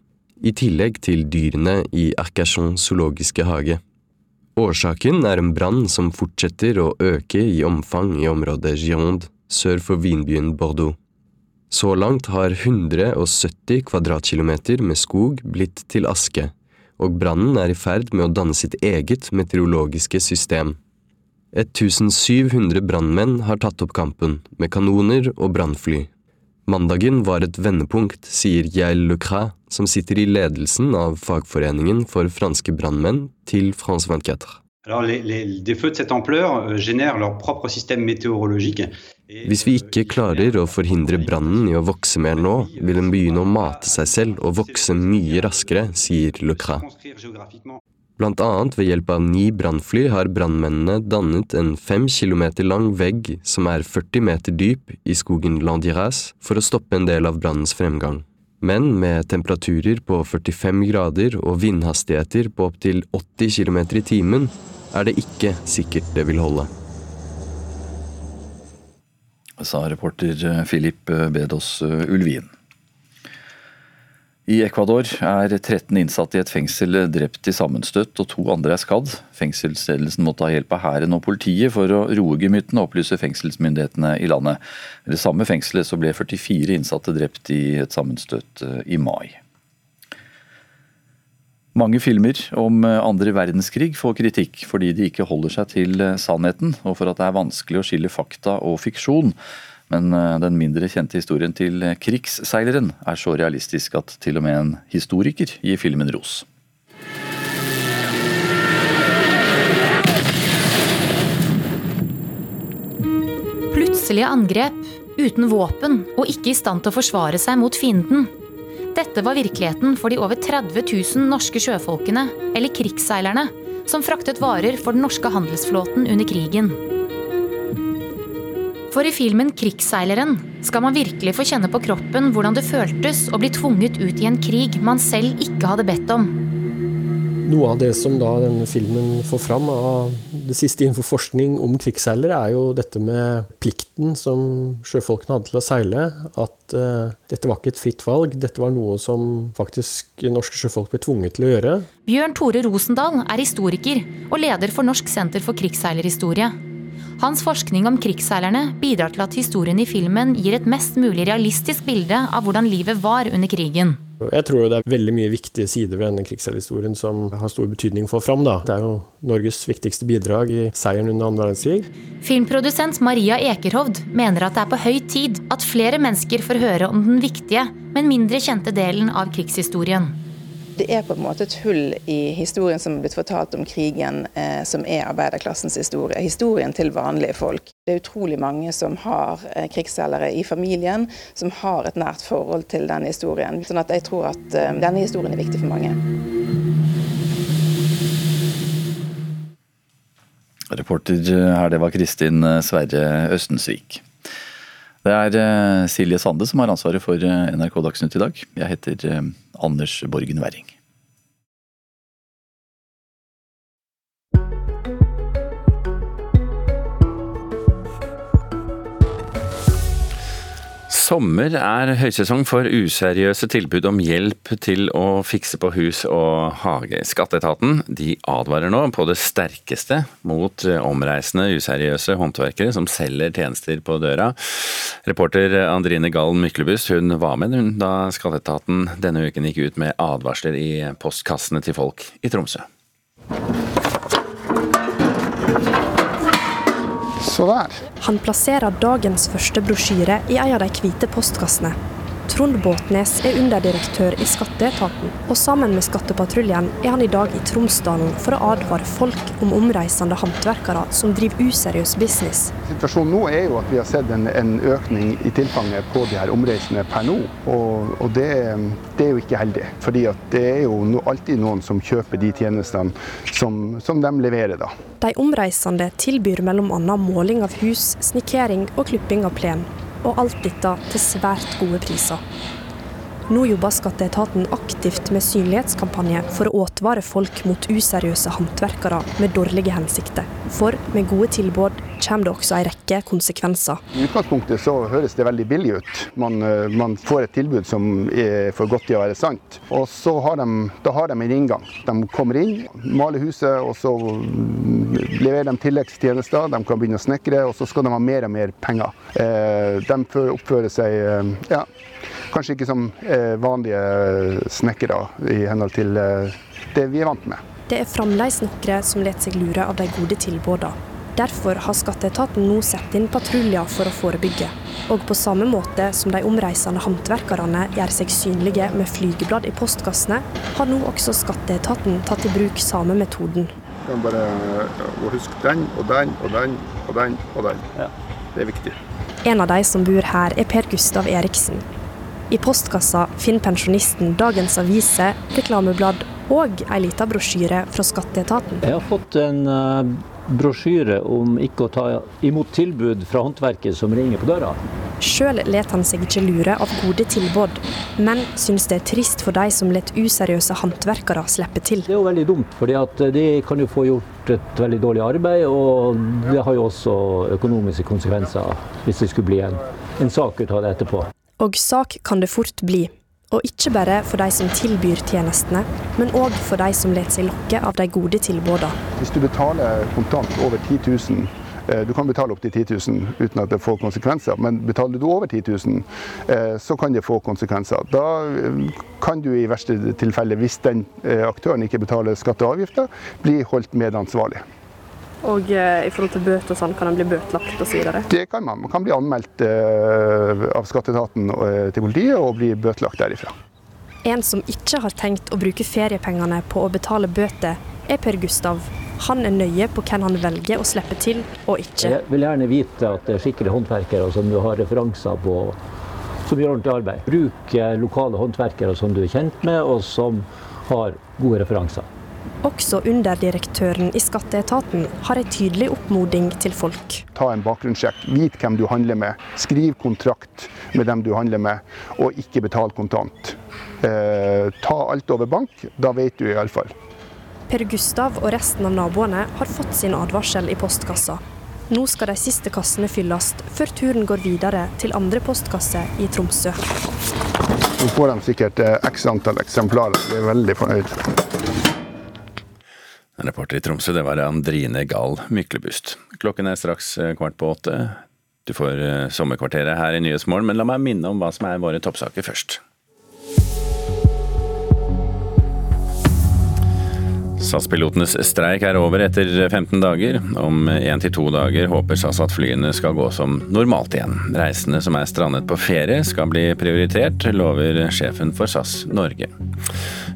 I tillegg til dyrene i Arcachon zoologiske hage. Årsaken er en brann som fortsetter å øke i omfang i området Gironde, sør for vinbyen Bordeaux. Så langt har 170 kvadratkilometer med skog blitt til aske, og brannen er i ferd med å danne sitt eget meteorologiske system. 1700 brannmenn har tatt opp kampen, med kanoner og brannfly. Mandagen var et vendepunkt, sier Yael Lecras, som sitter i ledelsen av fagforeningen for franske brannmenn, til France 24. Alors les, les, des feux de cette ampleur euh, Hvis vi ikke klarer å forhindre brannen i å vokse mer nå, vil den begynne å mate seg selv og vokse mye raskere, sier Le Cras. Blant annet ved hjelp av ni brannfly har brannmennene dannet en fem kilometer lang vegg som er 40 meter dyp i skogen Landiras for å stoppe en del av brannens fremgang. Men med temperaturer på 45 grader og vindhastigheter på opptil 80 km i timen er det ikke sikkert det vil holde. Sa reporter Filip Bedås Ulvien. I Ecuador er 13 innsatte i et fengsel drept i sammenstøt, og to andre er skadd. Fengselsledelsen måtte ha hjelp av hæren og politiet for å roe gemyttene, opplyser fengselsmyndighetene i landet. I det samme fengselet ble 44 innsatte drept i et sammenstøt eh, i mai. Mange filmer om eh, andre verdenskrig får kritikk fordi de ikke holder seg til eh, sannheten, og for at det er vanskelig å skille fakta og fiksjon. Men eh, den mindre kjente historien til krigsseileren er så realistisk at til og med en historiker gir filmen ros. Plutselige angrep, uten våpen og ikke i stand til å forsvare seg mot fienden. Dette var virkeligheten for de over 30 000 norske sjøfolkene, eller krigsseilerne, som fraktet varer for den norske handelsflåten under krigen. For i filmen 'Krigsseileren' skal man virkelig få kjenne på kroppen hvordan det føltes å bli tvunget ut i en krig man selv ikke hadde bedt om. Noe av det som da denne filmen får fram av det siste innenfor forskning om krigsseilere, er jo dette med plikten som sjøfolkene hadde til å seile. At uh, dette var ikke et fritt valg, dette var noe som faktisk norske sjøfolk ble tvunget til å gjøre. Bjørn Tore Rosendal er historiker og leder for Norsk senter for krigsseilerhistorie. Hans forskning om krigsseilerne bidrar til at historien i filmen gir et mest mulig realistisk bilde av hvordan livet var under krigen. Jeg tror det er veldig mye viktige sider ved denne krigsseilerhistorien som har stor betydning for fram. Da. Det er jo Norges viktigste bidrag i seieren under annen verdenskrig. Filmprodusent Maria Ekerhovd mener at det er på høy tid at flere mennesker får høre om den viktige, men mindre kjente delen av krigshistorien. Det er på en måte et hull i historien som er blitt fortalt om krigen, eh, som er arbeiderklassens historie. Historien til vanlige folk. Det er utrolig mange som har eh, krigsselgere i familien, som har et nært forhold til denne historien. Sånn at jeg tror at eh, denne historien er viktig for mange. Reporter her, det var Kristin Sverre Østensvik. Det er eh, Silje Sande som har ansvaret for eh, NRK Dagsnytt i dag. Jeg heter eh, Anders Borgen Werring. Sommer er høysesong for useriøse tilbud om hjelp til å fikse på hus og hage. Skatteetaten de advarer nå på det sterkeste mot omreisende useriøse håndverkere som selger tjenester på døra. Reporter Andrine Gallen Myklebust hun var med da Skatteetaten denne uken gikk ut med advarsler i postkassene til folk i Tromsø. Så der. Han plasserer dagens første brosjyre i en av de hvite postkassene. Trond Båtnes er underdirektør i Skatteetaten, og sammen med Skattepatruljen er han i dag i Tromsdalen for å advare folk om omreisende håndverkere som driver useriøs business. Situasjonen nå er jo at vi har sett en, en økning i tilfanget på de her omreisende per nå. Og, og det, det, er jo ikke heldig. fordi det er jo no, alltid noen som kjøper de tjenestene som, som de leverer. da. De omreisende tilbyr bl.a. måling av hus, snikkering og klipping av plen og alt dette til svært gode priser. Nå jobber skatteetaten aktivt med synlighetskampanje for å advare folk mot useriøse håndverkere med dårlige hensikter. For med gode tilbud kommer det også en rekke konsekvenser. I utgangspunktet så høres det veldig billig ut. Man, eh, man får et tilbud som er for godt til å være sant. Og så har de, da har de en inngang. De kommer inn, maler huset, og så leverer de tilleggstjenester. De kan begynne å snekre, og så skal de ha mer og mer penger. Eh, de oppfører seg eh, ja, kanskje ikke som vanlige snekkere i henhold til det vi er vant med. Det er fremdeles noen som lar seg lure av de gode tilbudene. Derfor har skatteetaten nå satt inn patruljer for å forebygge. Og på samme måte som de omreisende håndverkerne gjør seg synlige med flygeblad i postkassene, har nå også skatteetaten tatt i bruk samme metoden. Du kan bare huske den og den og den og den og den. Ja. Det er viktig. En av de som bor her, er Per Gustav Eriksen. I postkassa finner pensjonisten dagens aviser, reklameblad og ei lita brosjyre fra skatteetaten. Jeg har fått en uh, brosjyre om ikke å ta imot tilbud fra håndverket som ringer på døra. Sjøl lar han seg ikke lure av gode tilbud, men syns det er trist for de som lar useriøse håndverkere slippe til. Det er jo veldig dumt, for de kan jo få gjort et veldig dårlig arbeid, og det har jo også økonomiske konsekvenser hvis det skulle bli en, en sak ut av det etterpå. Og sak kan det fort bli. Og ikke bare for de som tilbyr tjenestene, men òg for de som lar seg lokke av de gode tilbudene. Hvis du betaler kontant over 10 000 Eh, du kan betale opptil 10 000 uten at det får konsekvenser, men betaler du over 10 000, eh, så kan det få konsekvenser. Da eh, kan du i verste tilfelle, hvis den aktøren ikke betaler skatte og avgifter, bli holdt medansvarlig. Og i forhold til bøter sånn, kan den bli bøtelagt osv.? Det kan man. Man kan bli anmeldt av skatteetaten til politiet og bli bøtelagt derifra. En som ikke har tenkt å bruke feriepengene på å betale bøter, er Per Gustav. Han er nøye på hvem han velger å slippe til og ikke. Jeg vil gjerne vite at det er skikkelige håndverkere som du har referanser på, som gjør ordentlig arbeid. Bruk lokale håndverkere som du er kjent med, og som har gode referanser. Også underdirektøren i skatteetaten har en tydelig oppmoding til folk. Ta en bakgrunnssjekk, vit hvem du handler med. Skriv kontrakt med dem du handler med, og ikke betal kontant. Eh, ta alt over bank, da vet du iallfall. Per Gustav og resten av naboene har fått sin advarsel i postkassa. Nå skal de siste kassene fylles, før turen går videre til andre postkasser i Tromsø. Nå får de sikkert eh, x antall eksemplarer. Vi er veldig fornøyd. Reporter i Tromsø, det var Andrine Gahl Myklebust. Klokken er straks eh, kvart på åtte. Du får eh, sommerkvarteret her i Nyhetsmorgen, men la meg minne om hva som er våre toppsaker først. SAS-pilotenes streik er over etter 15 dager. Om én til to dager håper SAS at flyene skal gå som normalt igjen. Reisende som er strandet på ferie skal bli prioritert, lover sjefen for SAS Norge.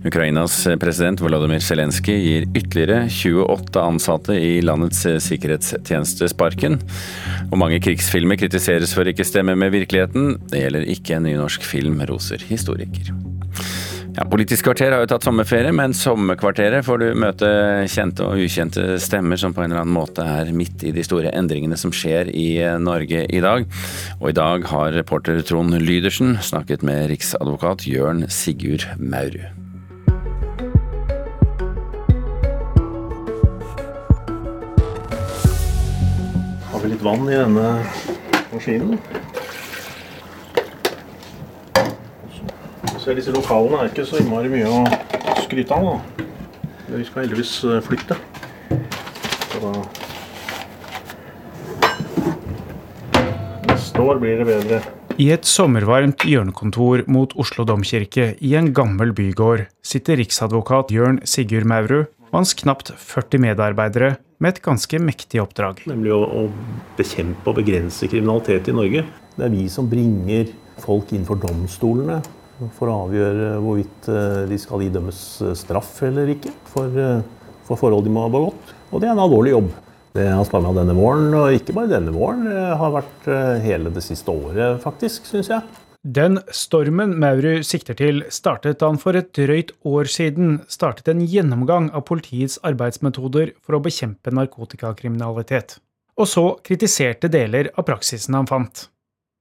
Ukrainas president Volodymyr Zelenskyj gir ytterligere 28 ansatte i landets sikkerhetstjeneste sparken. Og mange krigsfilmer kritiseres for ikke stemme med virkeligheten. Det gjelder ikke en ny norsk film, roser historiker. Ja, Politisk kvarter har jo tatt sommerferie, men sommerkvarteret får du møte kjente og ukjente stemmer som på en eller annen måte er midt i de store endringene som skjer i Norge i dag. Og i dag har reporter Trond Lydersen snakket med riksadvokat Jørn Sigurd Maurud. Har vi litt vann i denne maskinen? Så disse lokalene er ikke så innmari mye å skryte av. da. Vi skal heldigvis eh, flytte. Så da Neste år blir det bedre. I et sommervarmt hjørnekontor mot Oslo domkirke i en gammel bygård sitter riksadvokat Jørn Sigurd Maurud og hans knapt 40 medarbeidere med et ganske mektig oppdrag. Nemlig å, å bekjempe og begrense kriminalitet i Norge. Det er vi som bringer folk inn for domstolene for å avgjøre hvorvidt eh, de skal idømmes eh, straff eller ikke for, eh, for forhold de må ha begått. Og det er en alvorlig jobb. Det har stamma denne våren, og ikke bare denne våren. Har vært hele det siste året, faktisk, syns jeg. Den stormen Maurud sikter til, startet da han for et drøyt år siden startet en gjennomgang av politiets arbeidsmetoder for å bekjempe narkotikakriminalitet. Og så kritiserte deler av praksisen han fant.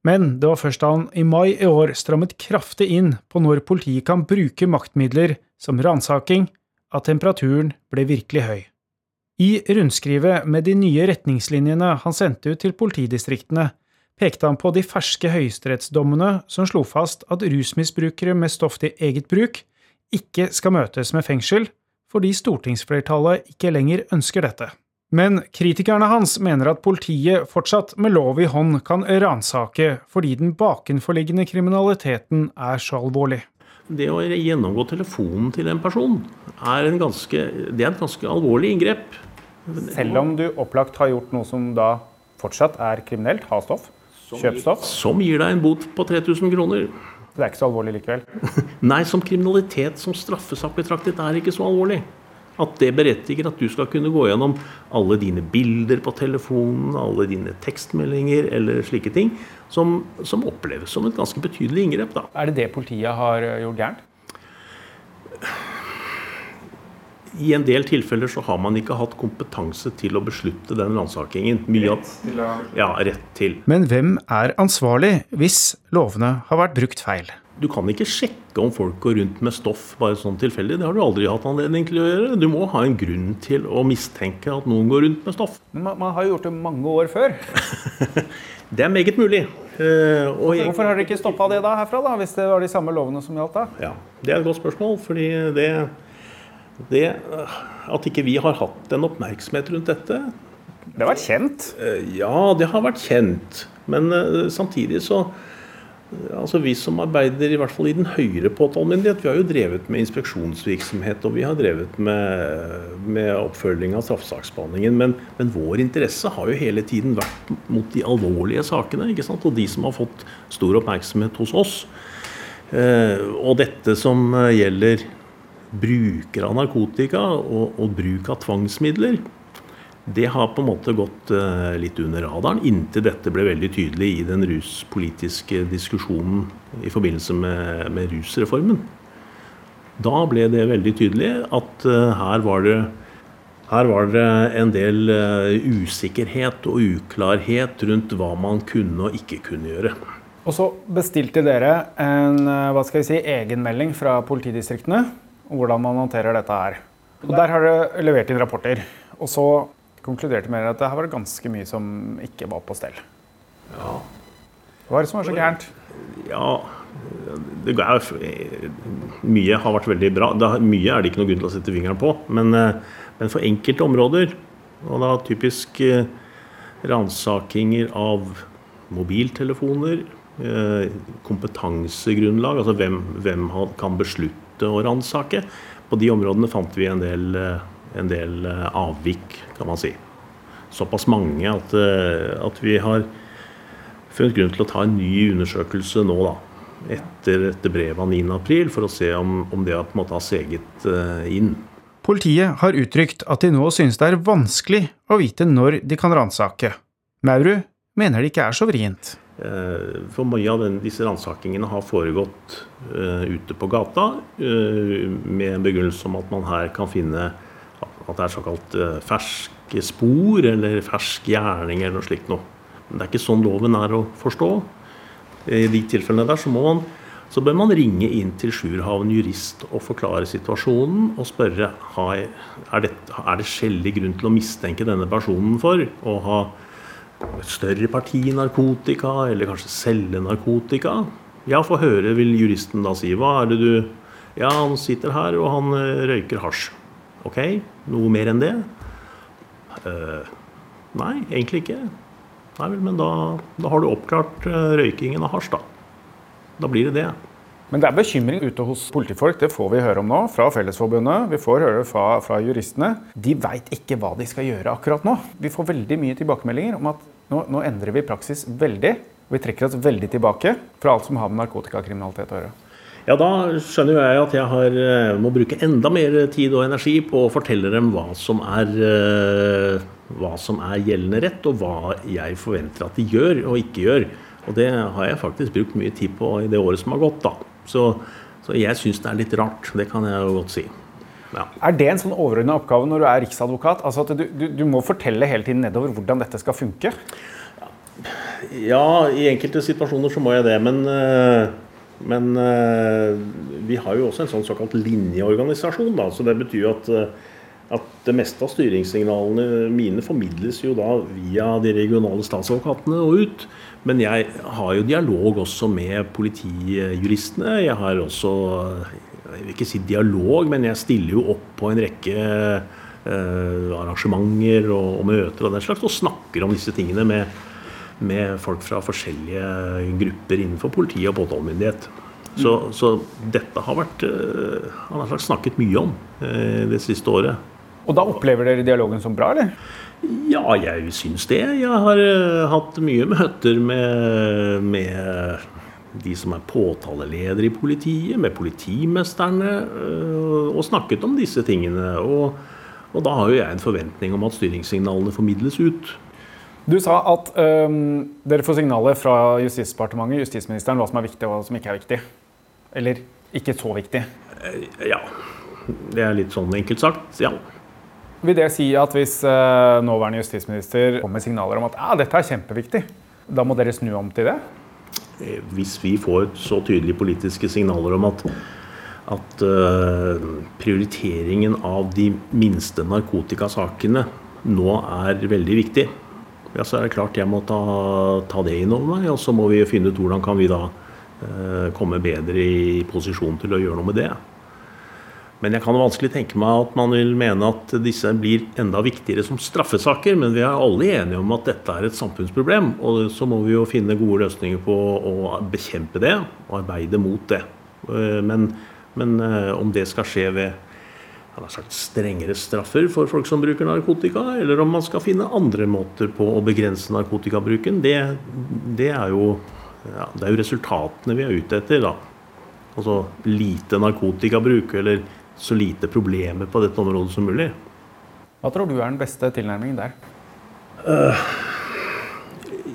Men det var først da han i mai i år strammet kraftig inn på når politiet kan bruke maktmidler som ransaking, at temperaturen ble virkelig høy. I rundskrivet med de nye retningslinjene han sendte ut til politidistriktene, pekte han på de ferske høyesterettsdommene som slo fast at rusmisbrukere med stoff til eget bruk ikke skal møtes med fengsel, fordi stortingsflertallet ikke lenger ønsker dette. Men kritikerne hans mener at politiet fortsatt med lov i hånd kan ransake fordi den bakenforliggende kriminaliteten er så alvorlig. Det å gjennomgå telefonen til en person er, en ganske, det er et ganske alvorlig inngrep. Selv om du opplagt har gjort noe som da fortsatt er kriminelt, ha stoff, Kjøp stoff? Som gir deg en bot på 3000 kroner. Det er ikke så alvorlig likevel? [LAUGHS] Nei, som kriminalitet som straffesak betraktet er ikke så alvorlig. At det berettiger at du skal kunne gå gjennom alle dine bilder på telefonen, alle dine tekstmeldinger eller slike ting, som, som oppleves som et ganske betydelig inngrep. Da. Er det det politiet har eh, gjort gærent? I en del tilfeller så har man ikke hatt kompetanse til å beslutte den ransakingen. Rett til. Ja, rett til. Men hvem er ansvarlig hvis lovene har vært brukt feil? Du kan ikke sjekke om folk går rundt med stoff bare sånn tilfeldig. Det har du aldri hatt anledning til å gjøre. Du må ha en grunn til å mistenke at noen går rundt med stoff. Man, man har jo gjort det mange år før. [LAUGHS] det er meget mulig. Uh, Hvorfor har dere ikke stoppa det da herfra, da, hvis det var de samme lovene som gjaldt da? Ja, Det er et godt spørsmål. fordi det, det At ikke vi har hatt en oppmerksomhet rundt dette Det har vært kjent? Uh, ja, det har vært kjent. Men uh, samtidig så Altså Vi som arbeider i hvert fall i den høyere påtalemyndighet, vi har jo drevet med inspeksjonsvirksomhet og vi har drevet med, med oppfølging av straffesaksbehandlingen. Men, men, vår interesse har jo hele tiden vært mot de alvorlige sakene. ikke sant? Og de som har fått stor oppmerksomhet hos oss. Eh, og dette som gjelder bruker av narkotika og, og bruk av tvangsmidler, det har på en måte gått eh, litt under radaren inntil dette ble veldig tydelig i den ruspolitiske diskusjonen i forbindelse med, med rusreformen. Da ble det veldig tydelig at eh, her var det, her var det en del eh, usikkerhet og uklarhet rundt hva man kunne og ikke kunne gjøre. Og så bestilte dere en hva skal vi si, egenmelding fra politidistriktene om hvordan man håndterer dette her. Og Der har dere levert inn rapporter. Og så konkluderte med at det her var det ganske mye som ikke var på stell. Ja. Hva er det som var så gærent? Ja, det er, mye har vært veldig bra. Det, mye er det ikke noe grunn til å sette fingeren på. Men, eh, men for enkelte områder, og da typisk eh, ransakinger av mobiltelefoner, eh, kompetansegrunnlag, altså hvem, hvem kan beslutte å ransake, på de områdene fant vi en del en del avvik, kan man si. Såpass mange at, eh, at vi har funnet grunn til å ta en ny undersøkelse nå, da. Etter, etter brevet av 9.4, for å se om, om det på en måte har seget eh, inn. Politiet har uttrykt at de nå synes det er vanskelig å vite når de kan ransake. Maurud mener det ikke er så vrient. For mye av den, disse ransakingene har foregått uh, ute på gata uh, med en begrunnelse om at man her kan finne at det er såkalt eh, ferske spor eller fersk gjerning eller noe slikt noe. Men det er ikke sånn loven er å forstå. I de tilfellene der så, man, så bør man ringe inn til Sjurhavn jurist og forklare situasjonen og spørre er det, er skjellig grunn til å mistenke denne personen for å ha et større parti narkotika, eller kanskje selge narkotika. Ja, få høre, vil juristen da si. Hva er det du Ja, han sitter her og han eh, røyker hasj. Ok, noe mer enn det? Uh, nei, egentlig ikke. Nei vel, men da, da har du oppklart uh, røykingen av hasj, da. Da blir det det. Men det er bekymring ute hos politifolk, det får vi høre om nå, fra Fellesforbundet. Vi får høre fra, fra juristene. De veit ikke hva de skal gjøre akkurat nå. Vi får veldig mye tilbakemeldinger om at nå, nå endrer vi praksis veldig. Vi trekker oss veldig tilbake fra alt som har med narkotikakriminalitet å gjøre. Ja, da skjønner jeg at jeg har, eh, må bruke enda mer tid og energi på å fortelle dem hva som er, eh, hva som er gjeldende rett, og hva jeg forventer at de gjør og ikke gjør. Og det har jeg faktisk brukt mye tid på i det året som har gått. da. Så, så jeg syns det er litt rart. Det kan jeg jo godt si. Ja. Er det en sånn overordna oppgave når du er riksadvokat? Altså at du, du, du, må fortelle hele tiden nedover hvordan dette skal funke? Ja, i enkelte situasjoner så må jeg det. Men uh, men uh, vi har jo også en sånn såkalt linjeorganisasjon. Da, så det betyr jo at, uh, at det meste av styringssignalene mine formidles jo da via de regionale statsadvokatene og ut. Men jeg har jo dialog også med politijuristene. Jeg har også jeg vil ikke si dialog, men jeg stiller jo opp på en rekke uh, arrangementer og, og, møter og den slags, og snakker om disse tingene med med folk fra forskjellige grupper innenfor politi og påtalemyndighet. Så, mm. så, dette har vært Han har snakket mye om uh, det siste året. Og da opplever dere dialogen som bra, eller? Ja, jeg syns det. Jeg har uh, hatt mye møter med, med de som er påtaleledere i politiet, med politimesterne, og snakket om disse tingene. Og, og da har jo jeg en forventning om at styringssignalene formidles ut. Du sa at um, dere får signaler fra Justisdepartementet, justisministeren, hva som er viktig og hva som ikke er viktig. Eller ikke så viktig. Ja. Det er litt sånn enkelt sagt, ja. Vil det si at hvis uh, nåværende justisminister kommer med signaler om at ja, dette er kjempeviktig, da må dere snu om til det? Hvis vi får så tydelige politiske signaler om at, at uh, prioriteringen av de minste narkotikasakene nå er veldig viktig, ja, så er det klart jeg må ta, ta det inn over meg. Og så må vi finne ut hvordan kan vi da eh, komme bedre i posisjon til å gjøre noe med det. Men jeg kan vanskelig tenke meg at man vil mene at disse blir enda viktigere som straffesaker. Men vi er alle enige om at dette er et samfunnsproblem. Og så må vi jo finne gode løsninger på å bekjempe det og arbeide mot det. Eh, men, men eh, om det skal skje ved han har sagt strengere straffer for folk som bruker narkotika, eller om man skal finne andre måter på å begrense narkotikabruken, det, det, er, jo, ja, det er jo resultatene vi er ute etter. da. Altså lite narkotikabruk, eller så lite problemer på dette området som mulig. Hva tror du er den beste tilnærmingen der? Uh,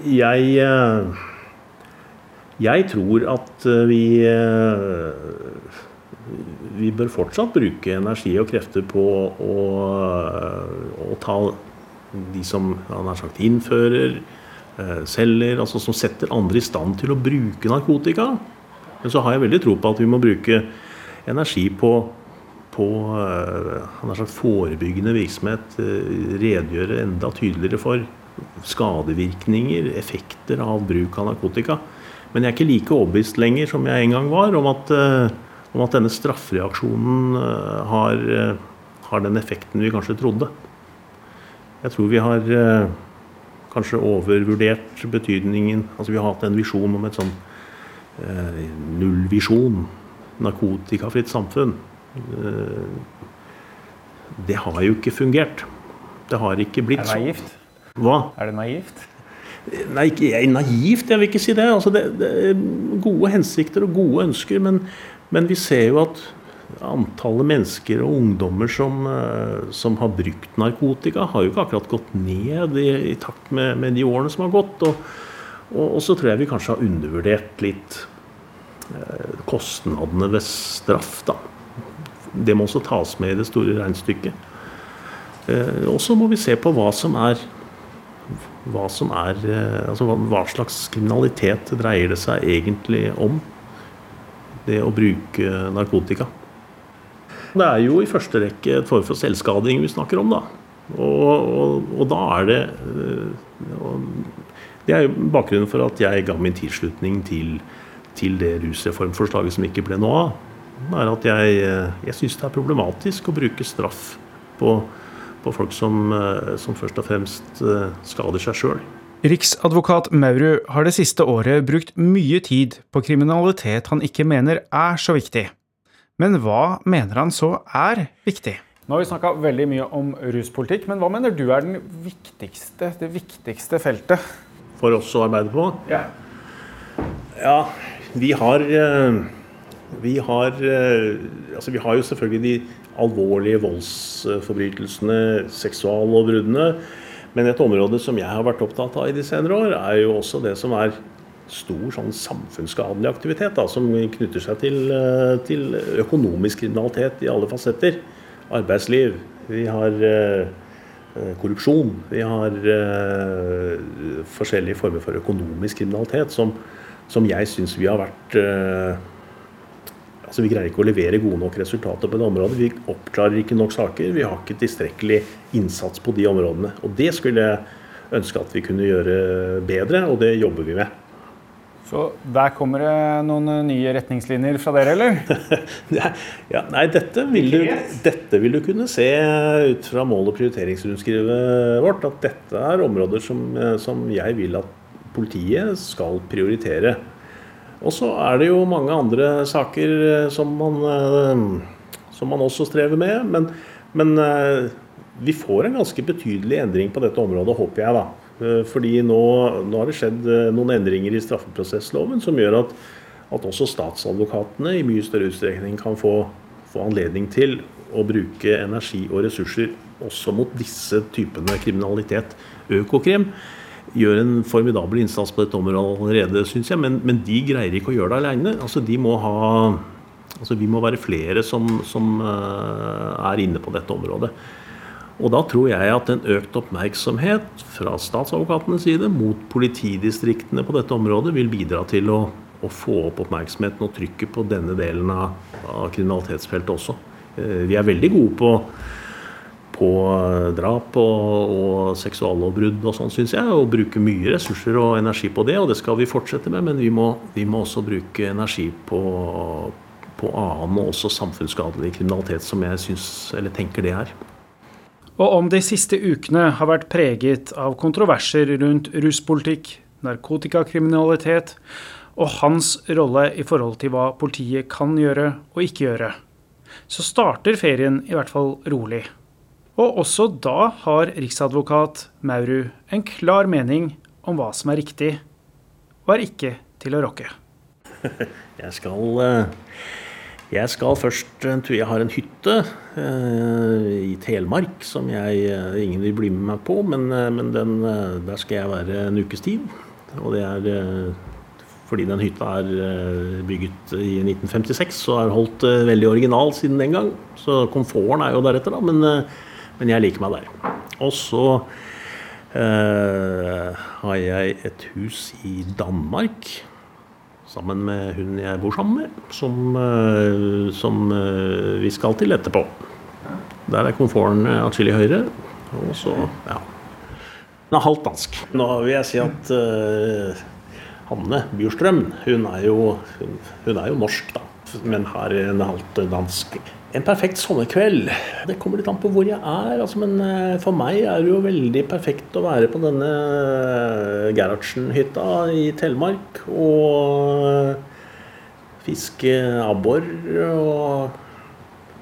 jeg uh, Jeg tror at vi uh, vi bør fortsatt bruke energi og krefter på å, å ta de som sagt innfører, eh, selger, altså som setter andre i stand til å bruke narkotika. Men så har jeg veldig tro på at vi må bruke energi på, på eh, sagt forebyggende virksomhet. Eh, redegjøre enda tydeligere for skadevirkninger, effekter av bruk av narkotika. Men jeg er ikke like overbevist lenger som jeg en gang var om at om at denne straffereaksjonen eh, har, eh, har, den effekten vi kanskje trodde. Jeg tror vi har eh, kanskje overvurdert betydningen Altså vi har hatt en visjon om et sånn eh, nullvisjon, narkotikafritt samfunn. det har jo ikke fungert. Det har ikke blitt sånn. Er det naivt? Hva? Er det naivt? Nei, ikke, jeg, naivt, jeg vil ikke si det. Altså det, det gode hensikter og gode ønsker, men men vi ser jo at antallet mennesker og ungdommer som, eh, som, har brukt narkotika, har jo ikke akkurat gått ned i, i takt med, med, de årene som har gått. Og, og, og, så tror jeg vi kanskje har undervurdert litt eh, kostnadene ved straff. da. Det må også tas med i det store regnestykket. Eh, og så må vi se på hva som er hva, som er, eh, altså hva, slags kriminalitet dreier det seg egentlig om det å bruke narkotika. Det er jo i første rekke et form for selvskading vi snakker om, da. Og, og, og da er det eh, Det er jo bakgrunnen for at jeg ga min tilslutning til, til det rusreformforslaget som ikke ble noe av. er at Jeg, eh, jeg syns det er problematisk å bruke straff på, på folk som, eh, som først og fremst skader seg sjøl. Riksadvokat Maurud har det siste året brukt mye tid på kriminalitet han ikke mener er så viktig. Men hva mener han så er viktig? Nå har vi snakka veldig mye om ruspolitikk, men hva mener du er viktigste, det viktigste feltet? For oss å arbeide på? Ja. Ja, vi har eh, Vi har eh, Altså, vi har jo selvfølgelig de alvorlige voldsforbrytelsene, seksuallovbruddene. Men et område som jeg har vært opptatt av i de senere år, er jo også det som er stor sånn samfunnsskadelig aktivitet, da, som knytter seg til, eh, til, økonomisk kriminalitet i alle fasetter. Arbeidsliv. Vi har eh, korrupsjon. Vi har eh, forskjellige former for økonomisk kriminalitet som, som jeg syns vi har vært eh, Altså, vi greier ikke å levere gode nok resultater på det området. Vi oppklarer ikke nok saker. Vi har ikke tilstrekkelig innsats på de områdene. Og det skulle jeg ønske at vi kunne gjøre bedre, og det jobber vi med. Så der kommer det noen nye retningslinjer fra dere, eller? [LAUGHS] ja, nei, dette vil, du, dette vil, du, kunne se ut fra mål- og prioriteringsrundskrivet vårt. At dette er områder som, som jeg vil at politiet skal prioritere. Og så er det jo mange andre saker eh, som man, eh, som man også strever med. Men, men, eh, vi får en ganske betydelig endring på dette området, håper jeg. da. Fordi nå, nå har det skjedd noen endringer i straffeprosessloven som gjør at, at også statsadvokatene i mye større utstrekning kan få, få anledning til å bruke energi og ressurser også mot disse typene kriminalitet. Økokrim gjør en formidabel innsats på dette området allerede, syns jeg, men, men, de greier ikke å gjøre det alene. Altså, de må ha, altså, vi må være flere som, som uh, er inne på dette området. Og da tror jeg at en økt oppmerksomhet fra statsadvokatenes side mot politidistriktene på dette området vil bidra til å, å få opp oppmerksomheten og trykket på denne delen av, av kriminalitetsfeltet også. Uh, vi er veldig gode på på drap og, og seksuallovbrudd og sånn, syns jeg. Og bruke mye ressurser og energi på det, og det skal vi fortsette med. Men vi må, vi må også bruke energi på, på annen og også samfunnsskadelig kriminalitet, som jeg syns, eller tenker det er. Og om de siste ukene har vært preget av kontroverser rundt ruspolitikk, narkotikakriminalitet og hans rolle i forhold til hva politiet kan gjøre og ikke gjøre, så starter ferien i hvert fall rolig. Og også da har riksadvokat Maurud en klar mening om hva som er riktig, og er ikke til å rokke. [LAUGHS] Jeg skal, eh, jeg skal først Jeg har en hytte eh, i Telemark som jeg, eh, ingen vil bli med meg på, men, men den, der skal jeg være en ukes tid. Og det er fordi den hytta er bygget i 1956 og er holdt veldig original siden den gang. Så komforten er jo deretter, da. Men men jeg liker meg der. Og så eh, har jeg et hus i Danmark sammen med hun jeg bor sammen med, som, eh, som eh, vi skal til etterpå. Der er komforten atskillig høyere. Og så, ja Hun er halvt dansk. Nå vil jeg si at uh, Hanne Bjurstrøm, hun er, jo, hun, hun er jo norsk, da. Men har en halvt dansk en perfekt sommerkveld. Det kommer litt an på hvor jeg er. Altså, men eh, for meg er det jo veldig perfekt å være på denne eh, Gerhardsen-hytta i Telemark. Og eh, fiske abbor. Og,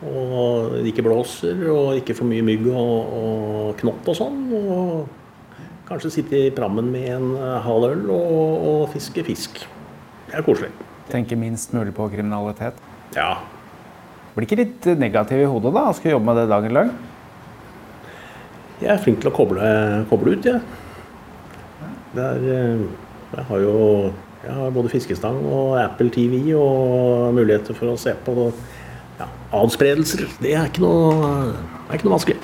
og det ikke blåser, og ikke for mye mygg og, og knott og sånn. Og kanskje sitte i prammen med en halv øl og, og fiske fisk. Det er koselig. Tenke minst mulig på kriminalitet? Ja, blir ikke litt negativ i hodet da, å skulle jobbe med det dagen lang? Jeg er flink til å koble, koble ut, jeg. Ja. Er, eh, jeg har jo jeg har både fiskestang og Apple TV og muligheter for å se på ja, adspredelser. Det er ikke noe, det er ikke noe vanskelig.